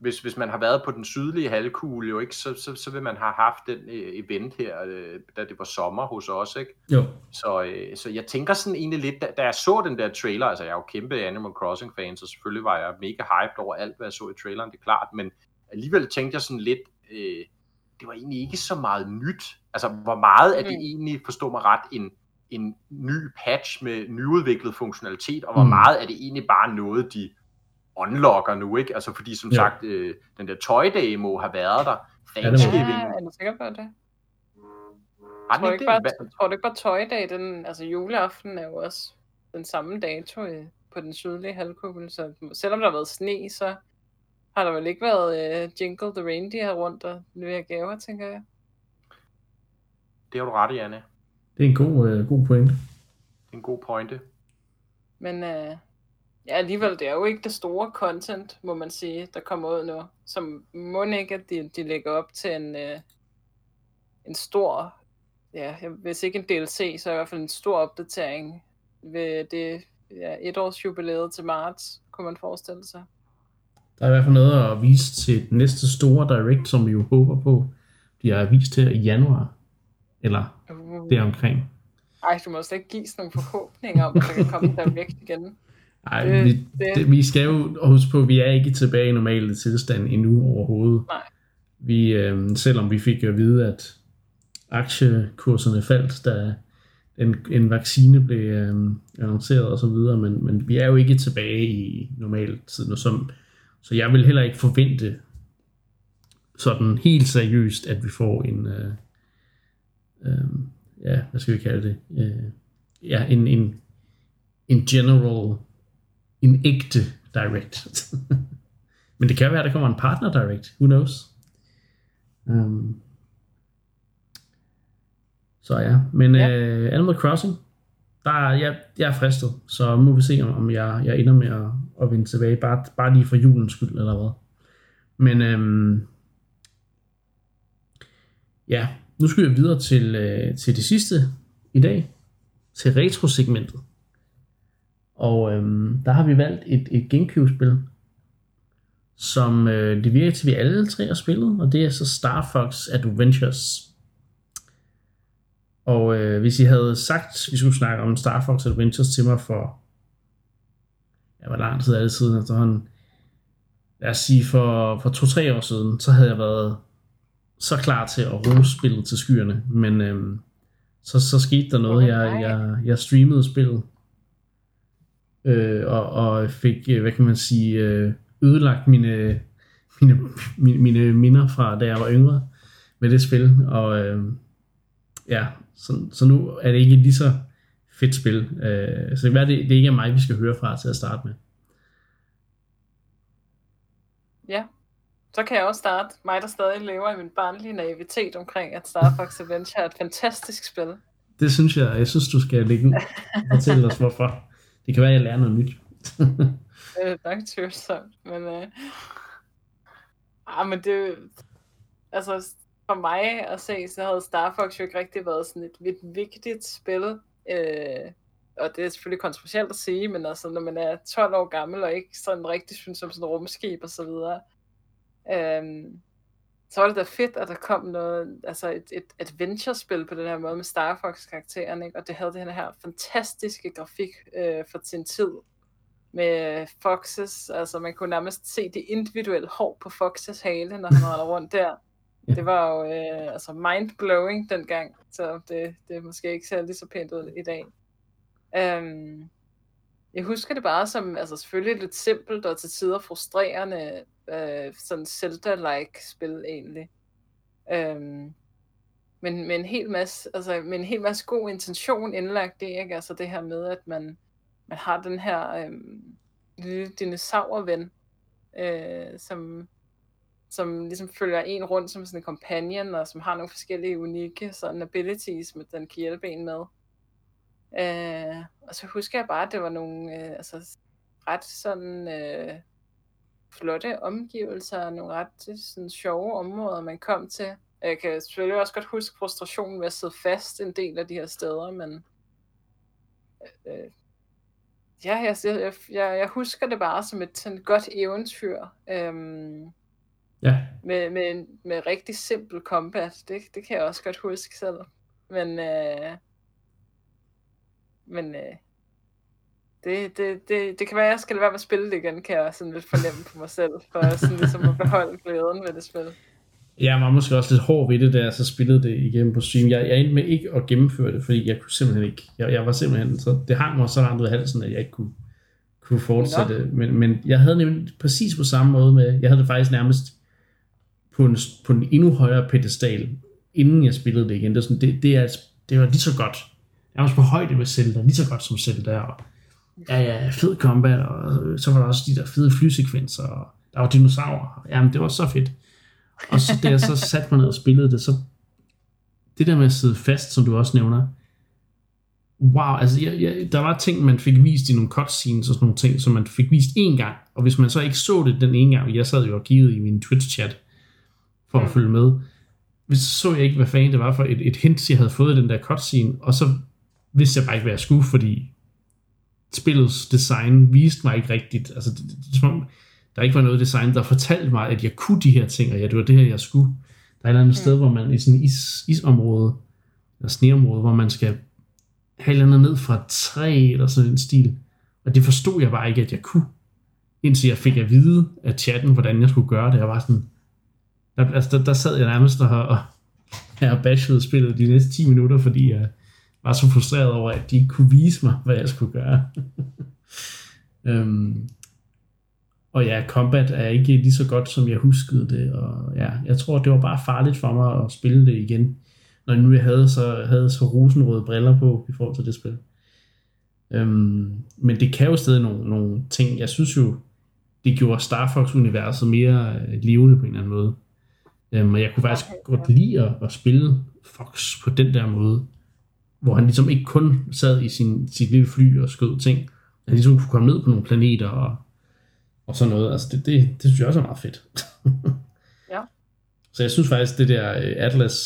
Speaker 3: hvis, hvis man har været på den sydlige halvkugle, jo ikke, så, så, så vil man have haft den øh, event her, øh, da det var sommer hos os, ikke?
Speaker 1: jo.
Speaker 3: Så, øh, så jeg tænker sådan egentlig lidt, da, da jeg så den der trailer, altså jeg er jo kæmpe Animal Crossing fan, så selvfølgelig var jeg mega hyped over alt, hvad jeg så i traileren, det er klart, men alligevel tænkte jeg sådan lidt, øh, det var egentlig ikke så meget nyt. Altså, hvor meget er det
Speaker 2: Mm.
Speaker 3: egentlig, forstå mig ret, en, en ny patch med nyudviklet funktionalitet, og hvor
Speaker 1: Mm.
Speaker 3: meget er det egentlig bare noget, de unlocker nu, ikke? Altså, fordi som
Speaker 1: Ja.
Speaker 3: sagt, øh, den der Toy Day må have været der. Thanksgiving.
Speaker 2: ja, er du sikker på det?
Speaker 3: Har
Speaker 2: Tror
Speaker 3: ikke
Speaker 2: bare, tror du ikke bare Toy Day, den, altså juleaften er jo også den samme dato i, på den sydlige halvkugle, så selvom der har været sne, så har der vel ikke været uh, Jingle the Reindeer rundt og levere gaver, tænker jeg.
Speaker 3: Det har du ret i, Anne.
Speaker 1: Det er en god, øh, god point.
Speaker 3: Det er en god pointe.
Speaker 2: Men uh, ja, alligevel, det er jo ikke det store content, må man sige, der kommer ud nu. Som må ikke, at de, de lægger op til en, uh, en stor, ja, hvis ikke en DLC, så i hvert fald en stor opdatering ved det ja, etårsjubilæet til marts, kunne man forestille sig.
Speaker 1: Der er i hvert fald noget at vise til den næste store direct, som vi jo håber på bliver vist til i januar. Eller
Speaker 2: Uh.
Speaker 1: deromkring.
Speaker 2: Ej, du må slet ikke give sådan nogle forhåbninger om, at der kan komme direct igen.
Speaker 1: Ej,
Speaker 2: Det-
Speaker 1: vi,
Speaker 2: det-
Speaker 1: det, vi skal jo huske på, at vi er ikke tilbage i normale tilstand endnu overhovedet.
Speaker 2: Nej.
Speaker 1: Vi, øh, selvom vi fik at vide, at aktiekurserne faldt, da en, en vaccine blev øh, annonceret og så videre, men, men vi er jo ikke tilbage i normal tid nu, som, så jeg vil heller ikke forvente sådan helt seriøst, at vi får en, øh, øh, ja, hvad skal vi kalde det, øh, ja, en, en, en general, en ægte direct. Men det kan være, at der kommer en partner direct. Who knows? Um, så ja, men
Speaker 2: Ja.
Speaker 1: Uh, Animal Crossing, der er, jeg, jeg er fristet, så må vi se, om, om jeg, jeg ender med at, at vende tilbage, bare, bare lige for julens skyld, eller hvad. Men øhm, ja, nu skal vi videre til, øh, til det sidste i dag, til retrosegmentet. Og øhm, der har vi valgt et, et Gamecube-spil, som øh, det virker til, at vi alle tre har spillet, og det er så Star Fox Adventures. Og øh, hvis I havde sagt, at vi skulle snakke om Star Fox Adventures til mig for, ja, hvor lang tid er det siden efterhånden, lad os sige for, for to-tre år siden, så havde jeg været så klar til at rose spillet til skyerne, men øhm, så, så skete der noget, jeg, jeg, jeg streamede spillet, øh, og, og fik, øh, hvad kan man sige, øh, ødelagt mine, mine, mine, mine minder fra da jeg var yngre med det spil, og øh, ja, så, så nu er det ikke lige så fedt spil, øh, så det kan være, det, det ikke er mig, vi skal høre fra til at starte med.
Speaker 2: Ja. så kan jeg også starte. Mig, der stadig lever i min barnlige naivitet omkring, at Star Fox Adventure er et fantastisk spil.
Speaker 1: Det synes jeg, jeg synes, du skal lægge ud og fortælle os, hvorfor. Det kan være, jeg lærer noget nyt.
Speaker 2: Det er nok tvivlsomt, men... Øh... Ah, men det... Altså, for mig at se, så havde Star Fox jo ikke rigtig været sådan et, et vigtigt spil. Øh, og det er selvfølgelig kontroversielt at sige, men altså, når man er 12 år gammel og ikke sådan rigtig synes om sådan et rumskib og så videre, øh, så var det da fedt, at der kom noget, altså et, et adventure-spil på den her måde med Star Fox-karakteren, ikke? og det havde den her fantastiske grafik øh, for sin tid med Foxes, altså man kunne nærmest se det individuelle hår på Foxes hale, når han var rundt der. Det var jo øh, altså mind-blowing dengang, så det, det måske ikke ser lige så pænt ud i dag. Um, jeg husker det bare som, altså selvfølgelig lidt simpelt og til tider frustrerende, øh, sådan Zelda-like spil egentlig. Um, men med en hel masse, altså med en hel masse god intention indlagt det, ikke? Altså det her med, at man, man har den her øhm, lille dinosaurven, øh, som, som ligesom følger en rundt som sådan en companion, og som har nogle forskellige unikke sådan abilities, med den kan hjælpe en med. Øh, og så husker jeg bare, at det var nogle øh, altså, ret sådan øh, flotte omgivelser, nogle ret øh, sådan, sjove områder, man kom til. Jeg kan selvfølgelig også godt huske frustrationen ved at sidde fast en del af de her steder, men øh, øh ja, jeg, jeg, jeg, jeg husker det bare som et sådan godt eventyr. Øh,
Speaker 1: ja.
Speaker 2: Med, med, med rigtig simpel combat. Det, det kan jeg også godt huske selv. Men, øh, men øh, det, det, det, det kan være, at jeg skal lade være med at spille det igen, kan jeg sådan lidt fornemme på mig selv, for sådan ligesom at beholde glæden ved det spil.
Speaker 1: Jeg var måske også lidt hård ved det, da jeg så spillede det igennem på stream. Jeg, jeg endte med ikke at gennemføre det, fordi jeg kunne simpelthen ikke. Jeg, jeg var simpelthen, så det hang mig så langt ud af halsen, at jeg ikke kunne, kunne fortsætte. Men, men jeg havde nemlig præcis på samme måde med, jeg havde det faktisk nærmest på en, på en endnu højere pedestal, inden jeg spillede det igen. Det, er sådan, det, det, er, det var lige så godt. Jeg var på højde med Zelda, lige så godt som Zelda. Og, ja, ja, fed combat, og så var der også de der fede flysekvenser, og der var dinosaurer. Jamen, det var så fedt. Og så da jeg så satte mig ned og spillede det, så det der med at sidde fast, som du også nævner, wow, altså jeg, jeg, der var ting, man fik vist i nogle cutscenes og sådan nogle ting, som man fik vist én gang, og hvis man så ikke så det den ene gang, jeg sad jo og kiggede i min Twitch-chat for at mm. følge med, hvis så jeg ikke, hvad fanden det var for et, et hint, jeg havde fået i den der cutscene, og så vidste jeg bare ikke, hvad jeg skulle, fordi spillets design viste mig ikke rigtigt. Altså, det, det, det, det, der ikke var noget design, der fortalte mig, at jeg kunne de her ting, og ja, det var det her, jeg skulle. Der er et eller andet mm. sted, hvor man i sådan is, isområde, eller sneområde, hvor man skal have et eller andet ned fra et træ, eller sådan en stil. Og det forstod jeg bare ikke, at jeg kunne. Indtil jeg fik at vide af chatten, hvordan jeg skulle gøre det. Jeg var sådan, altså, der, der sad jeg nærmest og, og jeg bashede spillet de næste 10 minutter, fordi jeg var så frustreret over, at de ikke kunne vise mig, hvad jeg skulle gøre. øhm, og ja, combat er ikke lige så godt, som jeg huskede det, og ja, jeg tror, det var bare farligt for mig at spille det igen, når nu jeg havde så, havde så rosenrøde briller på i forhold til det spil. Øhm, men det kan jo stadig nogle, nogle ting. Jeg synes jo, det gjorde Star Fox-universet mere øh, levende på en eller anden måde. Øhm, og jeg kunne faktisk okay, godt lide at, at spille Fox på den der måde, hvor han ligesom ikke kun sad i sin, sit lille fly og skød ting, han ligesom kunne komme ned på nogle planeter og og sådan noget. Altså det, det, det synes jeg også er meget fedt.
Speaker 2: ja.
Speaker 1: Så jeg synes faktisk, det der øh, Atlas,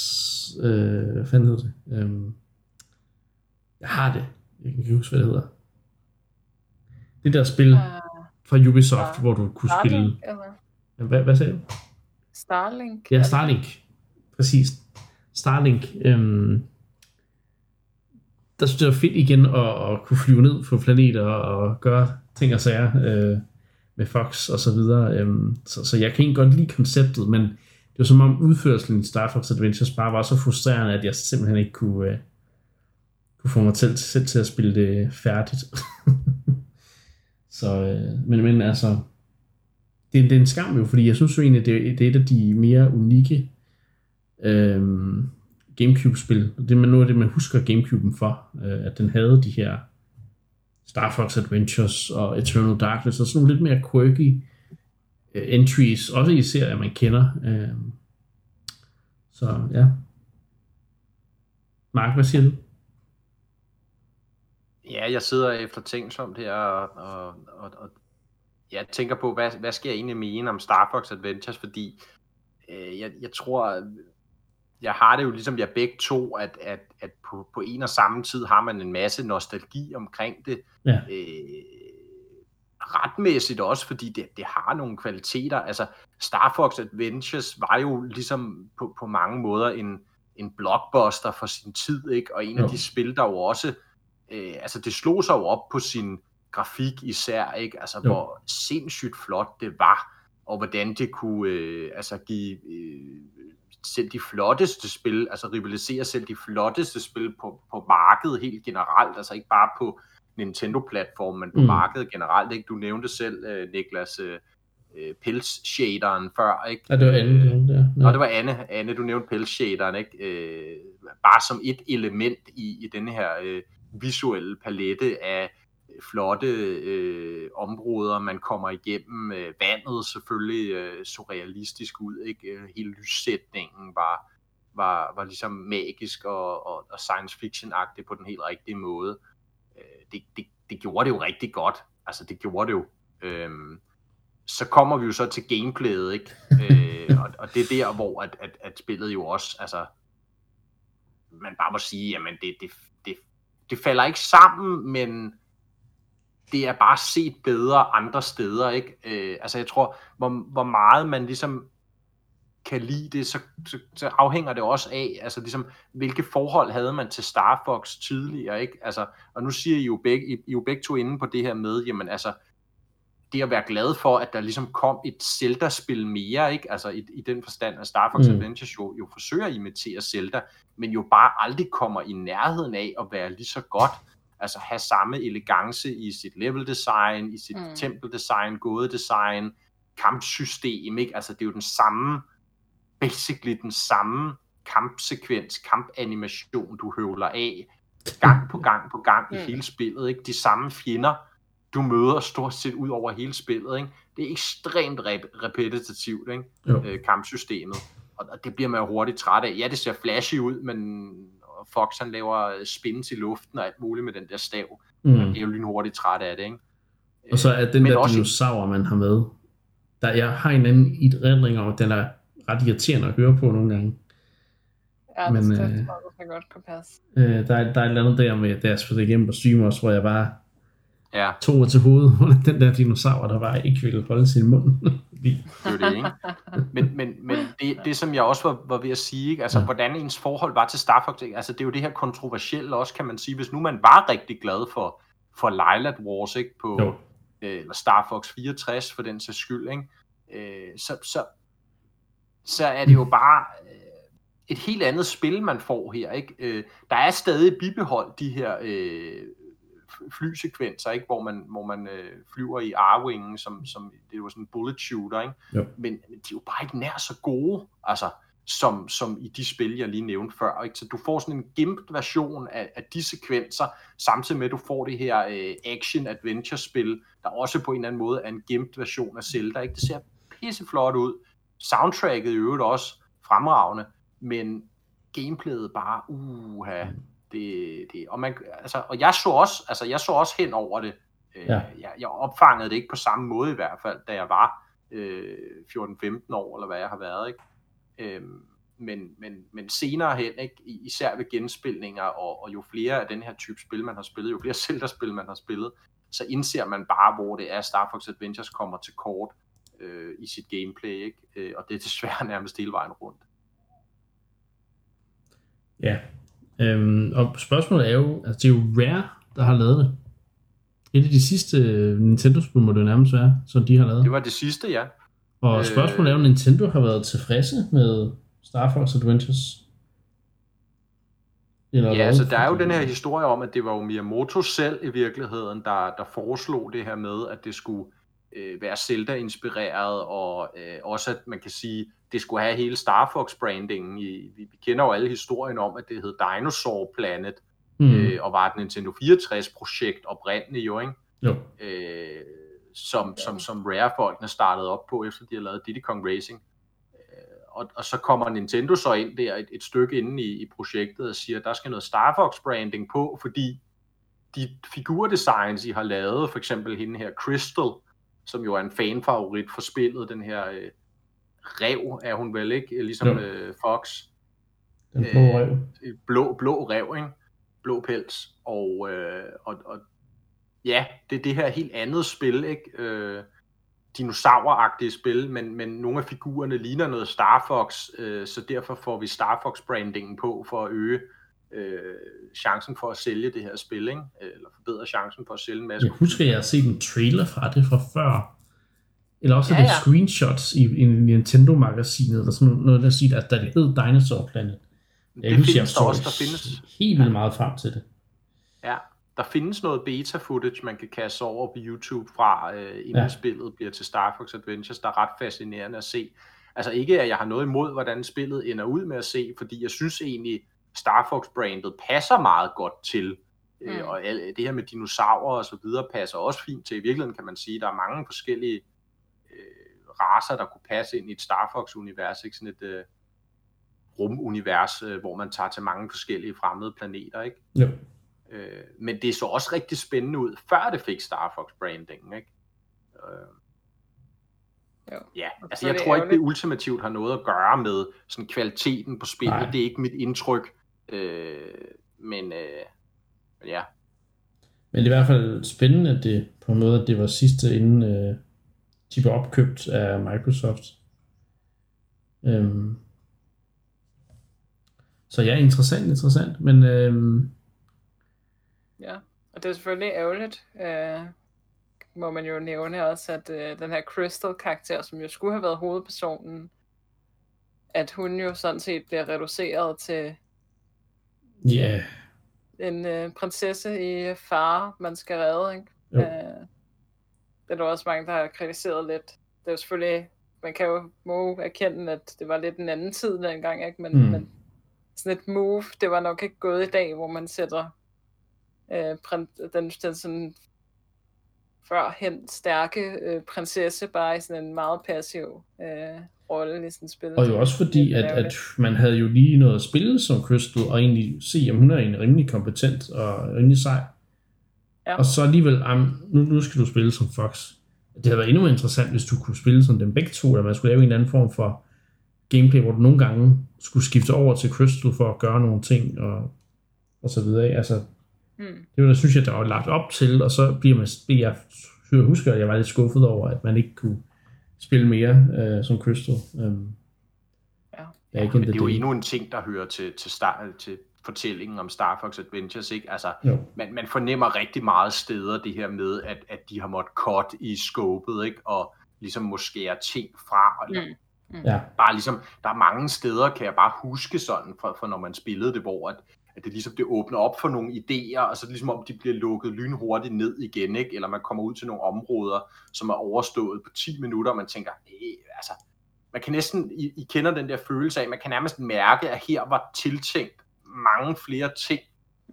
Speaker 1: øh, hvad fanden hedder det? Øhm, jeg har det. Jeg kan ikke huske, hvad det hedder. Det der spil uh, fra Ubisoft, uh, hvor du kunne Starlink, spille... Eller? Hvad, hvad sagde du?
Speaker 2: Starlink.
Speaker 1: Ja, Starlink. Præcis. Starlink. Øhm, der synes jeg, det var fedt igen at, at kunne flyve ned på planeter og gøre ting og sager. Øh, med Fox og så videre. Øhm, så, så jeg kan ikke godt lide konceptet, men det var som om udførelsen i Star Fox Adventures bare var så frustrerende, at jeg simpelthen ikke kunne, øh, kunne få mig selv, selv til at spille det færdigt. så, øh, men, men altså, det, det er en skam jo, fordi jeg synes jo egentlig, det, det er et af de mere unikke øh, Gamecube-spil. Det er noget af det, man husker Gamecuben for, øh, at den havde de her Star Fox Adventures og Eternal Darkness, og sådan nogle lidt mere quirky øh, entries, også i serier, man kender. Øh, så ja. Mark, hvad siger du?
Speaker 3: Ja, jeg sidder efter tænksomt her og, og, og, og jeg tænker på, hvad, hvad skal jeg egentlig mene om Star Fox Adventures, fordi øh, jeg, jeg tror, jeg har det jo ligesom jeg begge to, at, at, at på, på en og samme tid har man en masse nostalgi omkring det.
Speaker 1: Ja.
Speaker 3: Øh, retmæssigt også, fordi det, det har nogle kvaliteter. Altså, Star Fox Adventures var jo ligesom på, på mange måder en, en blockbuster for sin tid, ikke? Og en jo. af de spil, der jo også, øh, altså det slog sig jo op på sin grafik især, ikke? Altså, jo. hvor sindssygt flot det var, og hvordan det kunne øh, altså give øh, selv de flotteste spil, altså rivalisere selv de flotteste spil på, på markedet helt generelt, altså ikke bare på Nintendo-platformen, men på mm. markedet generelt. Ikke? Du nævnte selv, uh, Niklas, uh, pels-shaderen før, ikke?
Speaker 1: Ja, det var Anne, det
Speaker 3: der. Ja. Nå, det var Anne. Anne, du nævnte pels-shaderen, ikke? Uh, bare som et element i, i denne her uh, visuelle palette af flotte øh, områder, man kommer igennem. Øh, vandet selvfølgelig øh, surrealistisk ud, ikke? Øh, hele lyssætningen var, var, var ligesom magisk og, og, og science fiction-agtig på den helt rigtige måde. Øh, det, det, det gjorde det jo rigtig godt. Altså, det gjorde det jo. Øh, så kommer vi jo så til gameplayet, ikke? øh, og, og det er der, hvor at, at, at spillet jo også, altså, man bare må sige, jamen det, det, det, det falder ikke sammen, men det er bare set bedre andre steder, ikke? Øh, altså jeg tror, hvor, hvor meget man ligesom kan lide det, så, så, så afhænger det også af, altså ligesom, hvilke forhold havde man til Star Fox tidligere, ikke? Altså, og nu siger I jo begge, I, I jo begge to inde på det her med, jamen altså, det at være glad for, at der ligesom kom et Zelda-spil mere, ikke? Altså i, i den forstand, at Star Fox mm. Adventures jo, jo forsøger at imitere Zelda, men jo bare aldrig kommer i nærheden af at være lige så godt altså have samme elegance i sit level design, i sit mm. tempel design, gåde design, kampsystem, ikke? Altså det er jo den samme, basically den samme kampsekvens, kampanimation, du høvler af, gang på gang på gang mm. i hele spillet, ikke? De samme fjender, du møder stort set ud over hele spillet, ikke? Det er ekstremt rep- repetitivt, ikke? Øh, kampsystemet. Og det bliver man jo hurtigt træt af. Ja, det ser flashy ud, men og Fox han laver spins i luften og alt muligt med den der stav. Mm. Man er jo lynhurtigt træt af det, ikke?
Speaker 1: Og så er den Men der også... dinosaur, man har med, der jeg har en anden idrætning om, den er ret irriterende at høre på nogle gange.
Speaker 2: Ja, Men, det, øh, det godt kan passe.
Speaker 1: Øh, der, er, der er et eller andet der med, da jeg spillede igennem på stream også, hvor jeg bare ja. tog til hovedet, hvor den der dinosaur, der bare ikke ville holde sin mund.
Speaker 3: Det er det, ikke? Men, men, men det, det, som jeg også var, var ved at sige, ikke? altså ja. hvordan ens forhold var til Star Fox, ikke? altså det er jo det her kontroversielle også, kan man sige, hvis nu man var rigtig glad for, for Lylat Wars, ikke? På, øh, eller Star Fox 64 for den sags skyld, ikke? Øh, så, så, så er det jo bare øh, et helt andet spil, man får her. Ikke? Øh, der er stadig bibeholdt de her øh, flysekvenser, ikke? hvor man, hvor man øh, flyver i Arwingen, som, som det jo sådan en bullet shooter, ikke? Men, men de er jo bare ikke nær så gode, altså, som, som i de spil, jeg lige nævnte før. Ikke? Så du får sådan en gimped version af, af de sekvenser, samtidig med, at du får det her øh, action-adventure-spil, der også på en eller anden måde er en gimped version af Zelda. Ikke? Det ser pisseflot ud. Soundtracket i øvrigt også fremragende, men gameplayet bare, uha, det, det, og, man, altså, og jeg så også, altså jeg så også hen over det. Øh, ja. Jeg, jeg opfangede det ikke på samme måde i hvert fald, da jeg var øh, 14-15 år, eller hvad jeg har været. Ikke? Øh, men, men, men senere hen, ikke? især ved genspilninger, og, og jo flere af den her type spil, man har spillet, jo flere Zelda-spil, man har spillet, så indser man bare, hvor det er, Star Fox Adventures kommer til kort øh, i sit gameplay, ikke? Øh, og det er desværre nærmest hele vejen rundt.
Speaker 1: Ja, Øhm, og spørgsmålet er jo, altså det er jo Rare, der har lavet det. Et af de sidste øh, Nintendo-spil må det nærmest være, som de har lavet.
Speaker 3: Det var det sidste, ja.
Speaker 1: Og øh... spørgsmålet er jo, Nintendo har været tilfredse med Star Fox Adventures.
Speaker 3: Eller ja, altså der er jo den her historie om, at det var jo Miyamoto selv i virkeligheden, der, der foreslog det her med, at det skulle øh, være Zelda-inspireret, og øh, også at man kan sige, det skulle have hele Star Fox-brandingen. I, vi, vi kender jo alle historien om, at det hed Dinosaur Planet, mm. øh, og var et Nintendo 64-projekt oprindeligt jo, ikke? Jo. Øh, som, som, som Rare-folkene startede op på, efter de har lavet Diddy Kong Racing. Øh, og, og så kommer Nintendo så ind der et, et stykke inde i, i projektet og siger, at der skal noget Star Fox branding på, fordi de figurdesigns, I har lavet, for eksempel hende her Crystal, som jo er en fanfavorit for spillet, den her øh, rev er hun vel ikke, ligesom øh, Fox.
Speaker 1: Den blå rev.
Speaker 3: Øh, blå, blå rev, ikke? Blå pels. Og, øh, og, og ja, det er det her helt andet spil, ikke? Øh, dinosauragtige spil, men, men nogle af figurerne ligner noget Star Fox, øh, så derfor får vi Star Fox brandingen på for at øge øh, chancen for at sælge det her spil, ikke? eller forbedre chancen for at sælge en masse.
Speaker 1: Jeg husker, jeg har set en trailer fra det fra før, eller også ja, ja. det screenshots i, i Nintendo-magasinet, eller sådan noget, der siger, at der det hed Dinosaur Planet. Jeg det husker, findes jeg også, der findes. helt vildt meget frem til det.
Speaker 3: Ja, der findes noget beta-footage, man kan kaste over på YouTube fra, øh, inden ja. spillet bliver til Star Fox Adventures, der er ret fascinerende at se. Altså ikke, at jeg har noget imod, hvordan spillet ender ud med at se, fordi jeg synes egentlig, Star Fox-brandet passer meget godt til, øh, mm. øh, og det her med dinosaurer og så videre passer også fint til. I virkeligheden kan man sige, at der er mange forskellige øh, raser, der kunne passe ind i et Star Fox-univers, ikke sådan et øh, rumunivers, øh, hvor man tager til mange forskellige fremmede planeter, ikke?
Speaker 1: Ja.
Speaker 3: Øh, men det så også rigtig spændende ud, før det fik Star Fox branding, ikke? Øh, jo. Ja, altså jeg tror ikke, det ultimativt har noget at gøre med sådan kvaliteten på spillet. Nej. Det er ikke mit indtryk. Øh, men, øh, men ja.
Speaker 1: Men det er i hvert fald spændende, at det på en måde, at det var sidste inden øh, de blev opkøbt af Microsoft. Øhm. Så ja, interessant, interessant. Men øhm.
Speaker 2: Ja, og det er selvfølgelig ærgerligt. Øh, må man jo nævne også, at øh, den her Crystal-karakter, som jo skulle have været hovedpersonen, at hun jo sådan set bliver reduceret til
Speaker 1: Ja. Yeah.
Speaker 2: En øh, prinsesse i fare, man skal redde, ikke? Jo. Øh, det er der også mange, der har kritiseret lidt. Det er jo selvfølgelig, man kan jo må erkende, at det var lidt en anden tid dengang, ikke? Men, mm. men sådan et move, det var nok ikke gået i dag, hvor man sætter øh, den, den sådan førhen stærke øh, prinsesse bare i sådan en meget passiv øh, rolle i sådan spil.
Speaker 1: Og jo også fordi, at, at man havde jo lige noget at spille som Crystal, og egentlig se, om hun er en rimelig kompetent og rimelig sej. Ja. Og så alligevel, um, nu, nu skal du spille som Fox. Det havde været endnu mere interessant, hvis du kunne spille som dem begge to, eller man skulle lave en anden form for gameplay, hvor du nogle gange skulle skifte over til Crystal for at gøre nogle ting, og, og så videre. Altså, hmm. det var der, synes jeg, der var lagt op til, og så bliver man, jeg, jeg husker, at jeg var lidt skuffet over, at man ikke kunne spille mere øh, som Crystal. Um,
Speaker 3: ja. Men det er jo endnu en ting, der hører til, til, start, til fortællingen om Star Fox Adventures. Ikke? Altså, man, man fornemmer rigtig meget steder det her med, at, at de har måttet cut i scopet, ikke? og ligesom måske er ting fra. Eller, mm. Mm. Ja. Bare ligesom, der er mange steder, kan jeg bare huske sådan, for, for når man spillede det, hvor at, at det ligesom det åbner op for nogle idéer, og så er det ligesom om de bliver lukket lynhurtigt ned igen, ikke? eller man kommer ud til nogle områder, som er overstået på 10 minutter, og man tænker, altså, man kan næsten, I, I kender den der følelse af, man kan nærmest mærke, at her var tiltænkt mange flere ting,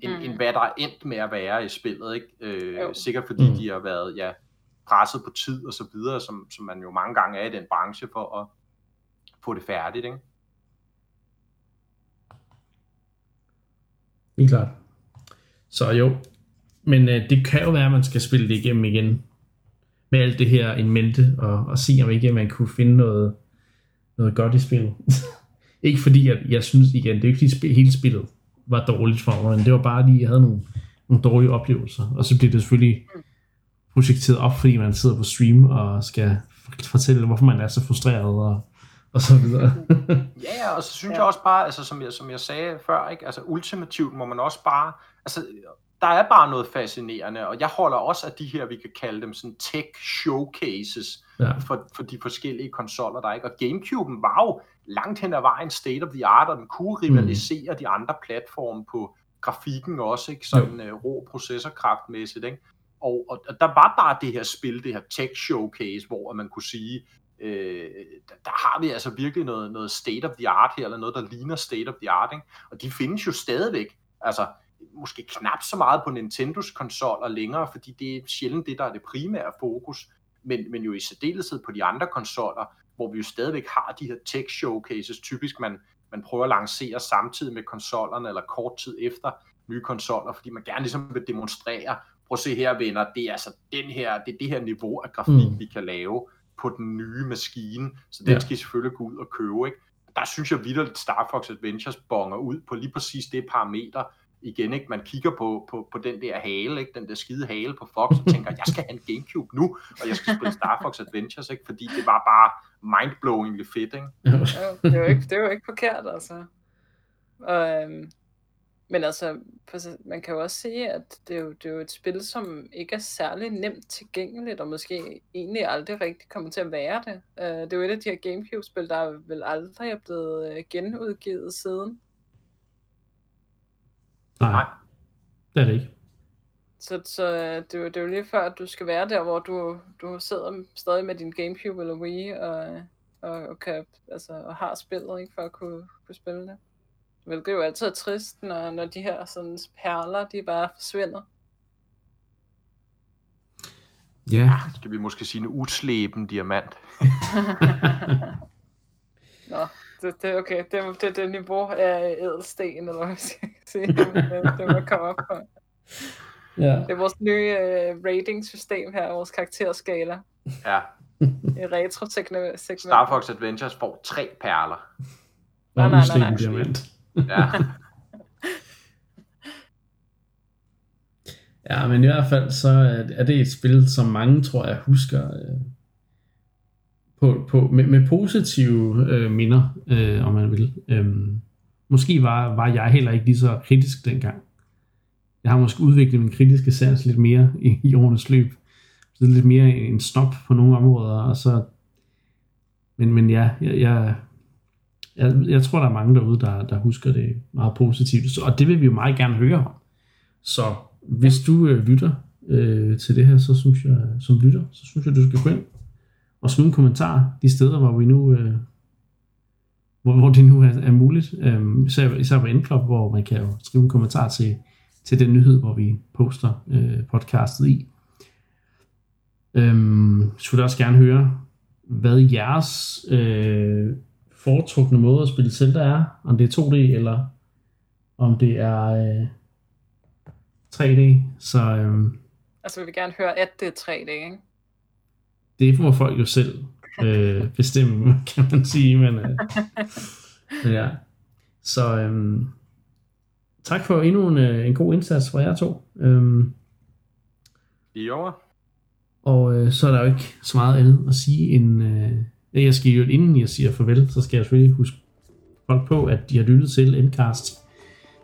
Speaker 3: end, mm. end hvad der er endt med at være i spillet, ikke? Øh, sikkert fordi mm. de har været ja, presset på tid og så videre, som, som man jo mange gange er i den branche for at få det færdigt, ikke?
Speaker 1: Helt klart. Så jo, men øh, det kan jo være, at man skal spille det igennem igen, med alt det her en mente, og, og se om ikke man kunne finde noget, noget godt i spillet. ikke fordi, at jeg synes igen, det er ikke fordi spil, hele spillet var dårligt for mig, men det var bare lige, jeg havde nogle, nogle dårlige oplevelser, og så bliver det selvfølgelig projekteret op, fordi man sidder på stream og skal fortælle, hvorfor man er så frustreret, og og så videre.
Speaker 3: ja, og så synes ja. jeg også bare, altså som jeg, som jeg sagde før, ikke? Altså ultimativt må man også bare, altså der er bare noget fascinerende, og jeg holder også af de her, vi kan kalde dem sådan tech showcases ja. for, for de forskellige konsoller, der er ikke. Og Gamecube'en var jo langt hen ad vejen state of the art, og den kunne rivalisere mm. de andre platforme på grafikken også, ikke? Sådan uh, rå processorkraftmæssigt, ikke? Og, og, og der var bare det her spil, det her tech showcase, hvor man kunne sige, øh, der, der har vi altså virkelig noget, noget state of the art her, eller noget, der ligner state of the art, ikke? og de findes jo stadigvæk, altså måske knap så meget på Nintendos konsoller længere, fordi det er sjældent det, der er det primære fokus, men, men jo i særdeleshed på de andre konsoller, hvor vi jo stadigvæk har de her tech showcases, typisk man, man prøver at lancere samtidig med konsollerne, eller kort tid efter nye konsoller, fordi man gerne ligesom vil demonstrere, prøv at se her venner, det er altså den her, det er det her niveau af grafik, mm. vi kan lave på den nye maskine, så den ja. skal I selvfølgelig gå ud og købe, ikke? Der synes jeg videre, at Star Fox Adventures bonger ud på lige præcis det parameter, igen, ikke? man kigger på, på, på den der hale, ikke? den der skide hale på Fox, og tænker, jeg skal have en Gamecube nu, og jeg skal spille Star Fox Adventures, ikke? fordi det var bare mindblowingly fedt. Ikke?
Speaker 2: Ja, det, jo ikke, det jo ikke forkert, altså. Og, øhm, men altså, man kan jo også sige, at det er, jo, det er jo et spil, som ikke er særlig nemt tilgængeligt, og måske egentlig aldrig rigtig kommer til at være det. Uh, det er jo et af de her Gamecube-spil, der vel aldrig er blevet øh, genudgivet siden.
Speaker 1: Nej, det er det ikke.
Speaker 2: Så, så øh, det, er jo, det er jo lige før, at du skal være der, hvor du, du sidder stadig med din Gamecube eller Wii, og, og, og, kan, altså, og har spillet, ikke, for at kunne, kunne spille det. Hvilket jo altid er trist, når, når de her sådan, perler, de bare forsvinder.
Speaker 1: Ja. Yeah.
Speaker 3: Skal vi måske sige en usleben diamant?
Speaker 2: Nå, det, det, okay. Det, det, det, det niveau af ædelsten, eller hvad skal jeg sige. Det, det må komme op på. Ja. Det er vores nye uh, rating-system her, vores karakterskala.
Speaker 3: Ja.
Speaker 2: I retro.
Speaker 3: Star Fox Adventures får tre perler.
Speaker 1: Nej, nej, nej, nej. Ja. ja, men i hvert fald så er det et spil, som mange tror jeg husker øh, på, på, med, med positive øh, minder, øh, om man vil. Øh, måske var, var jeg heller ikke lige så kritisk dengang. Jeg har måske udviklet min kritiske sans lidt mere i, i årenes løb. Så lidt mere en stop på nogle områder, og så men, men ja, jeg, jeg, jeg, jeg tror, der er mange derude, der, der husker det meget positivt, og det vil vi jo meget gerne høre om. Så hvis du øh, lytter øh, til det her, så synes jeg, som lytter, så synes jeg, du skal gå ind og smide en kommentar de steder, hvor vi nu, øh, hvor, hvor det nu er, er muligt. Øh, især, især på Endclub, hvor man kan jo skrive en kommentar til, til den nyhed, hvor vi poster øh, podcastet i. Øh, skulle også gerne høre, hvad jeres øh, foretrukne måde at spille Zelda er. Om det er 2D, eller om det er øh, 3D. Så, øh,
Speaker 2: altså vi vil gerne høre, at det er 3D, ikke?
Speaker 1: Det må folk jo selv øh, bestemme, kan man sige. Men, øh, men ja. Så øh, tak for endnu en, øh, en god indsats fra jer to. Øh,
Speaker 3: I år.
Speaker 1: Og øh, så er der jo ikke så meget andet at sige end... Øh, jeg skal jo, inden jeg siger farvel, så skal jeg selvfølgelig huske folk på, at de har lyttet til Endcast,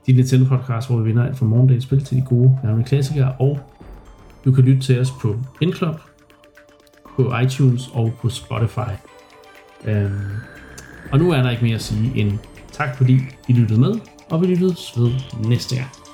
Speaker 1: din Nintendo podcast, hvor vi vinder alt fra morgendagens spil til de gode gamle klassikere, og du kan lytte til os på Endclub, på iTunes og på Spotify. Øhm, og nu er der ikke mere at sige end tak fordi I lyttede med, og vi lyttes ved næste gang.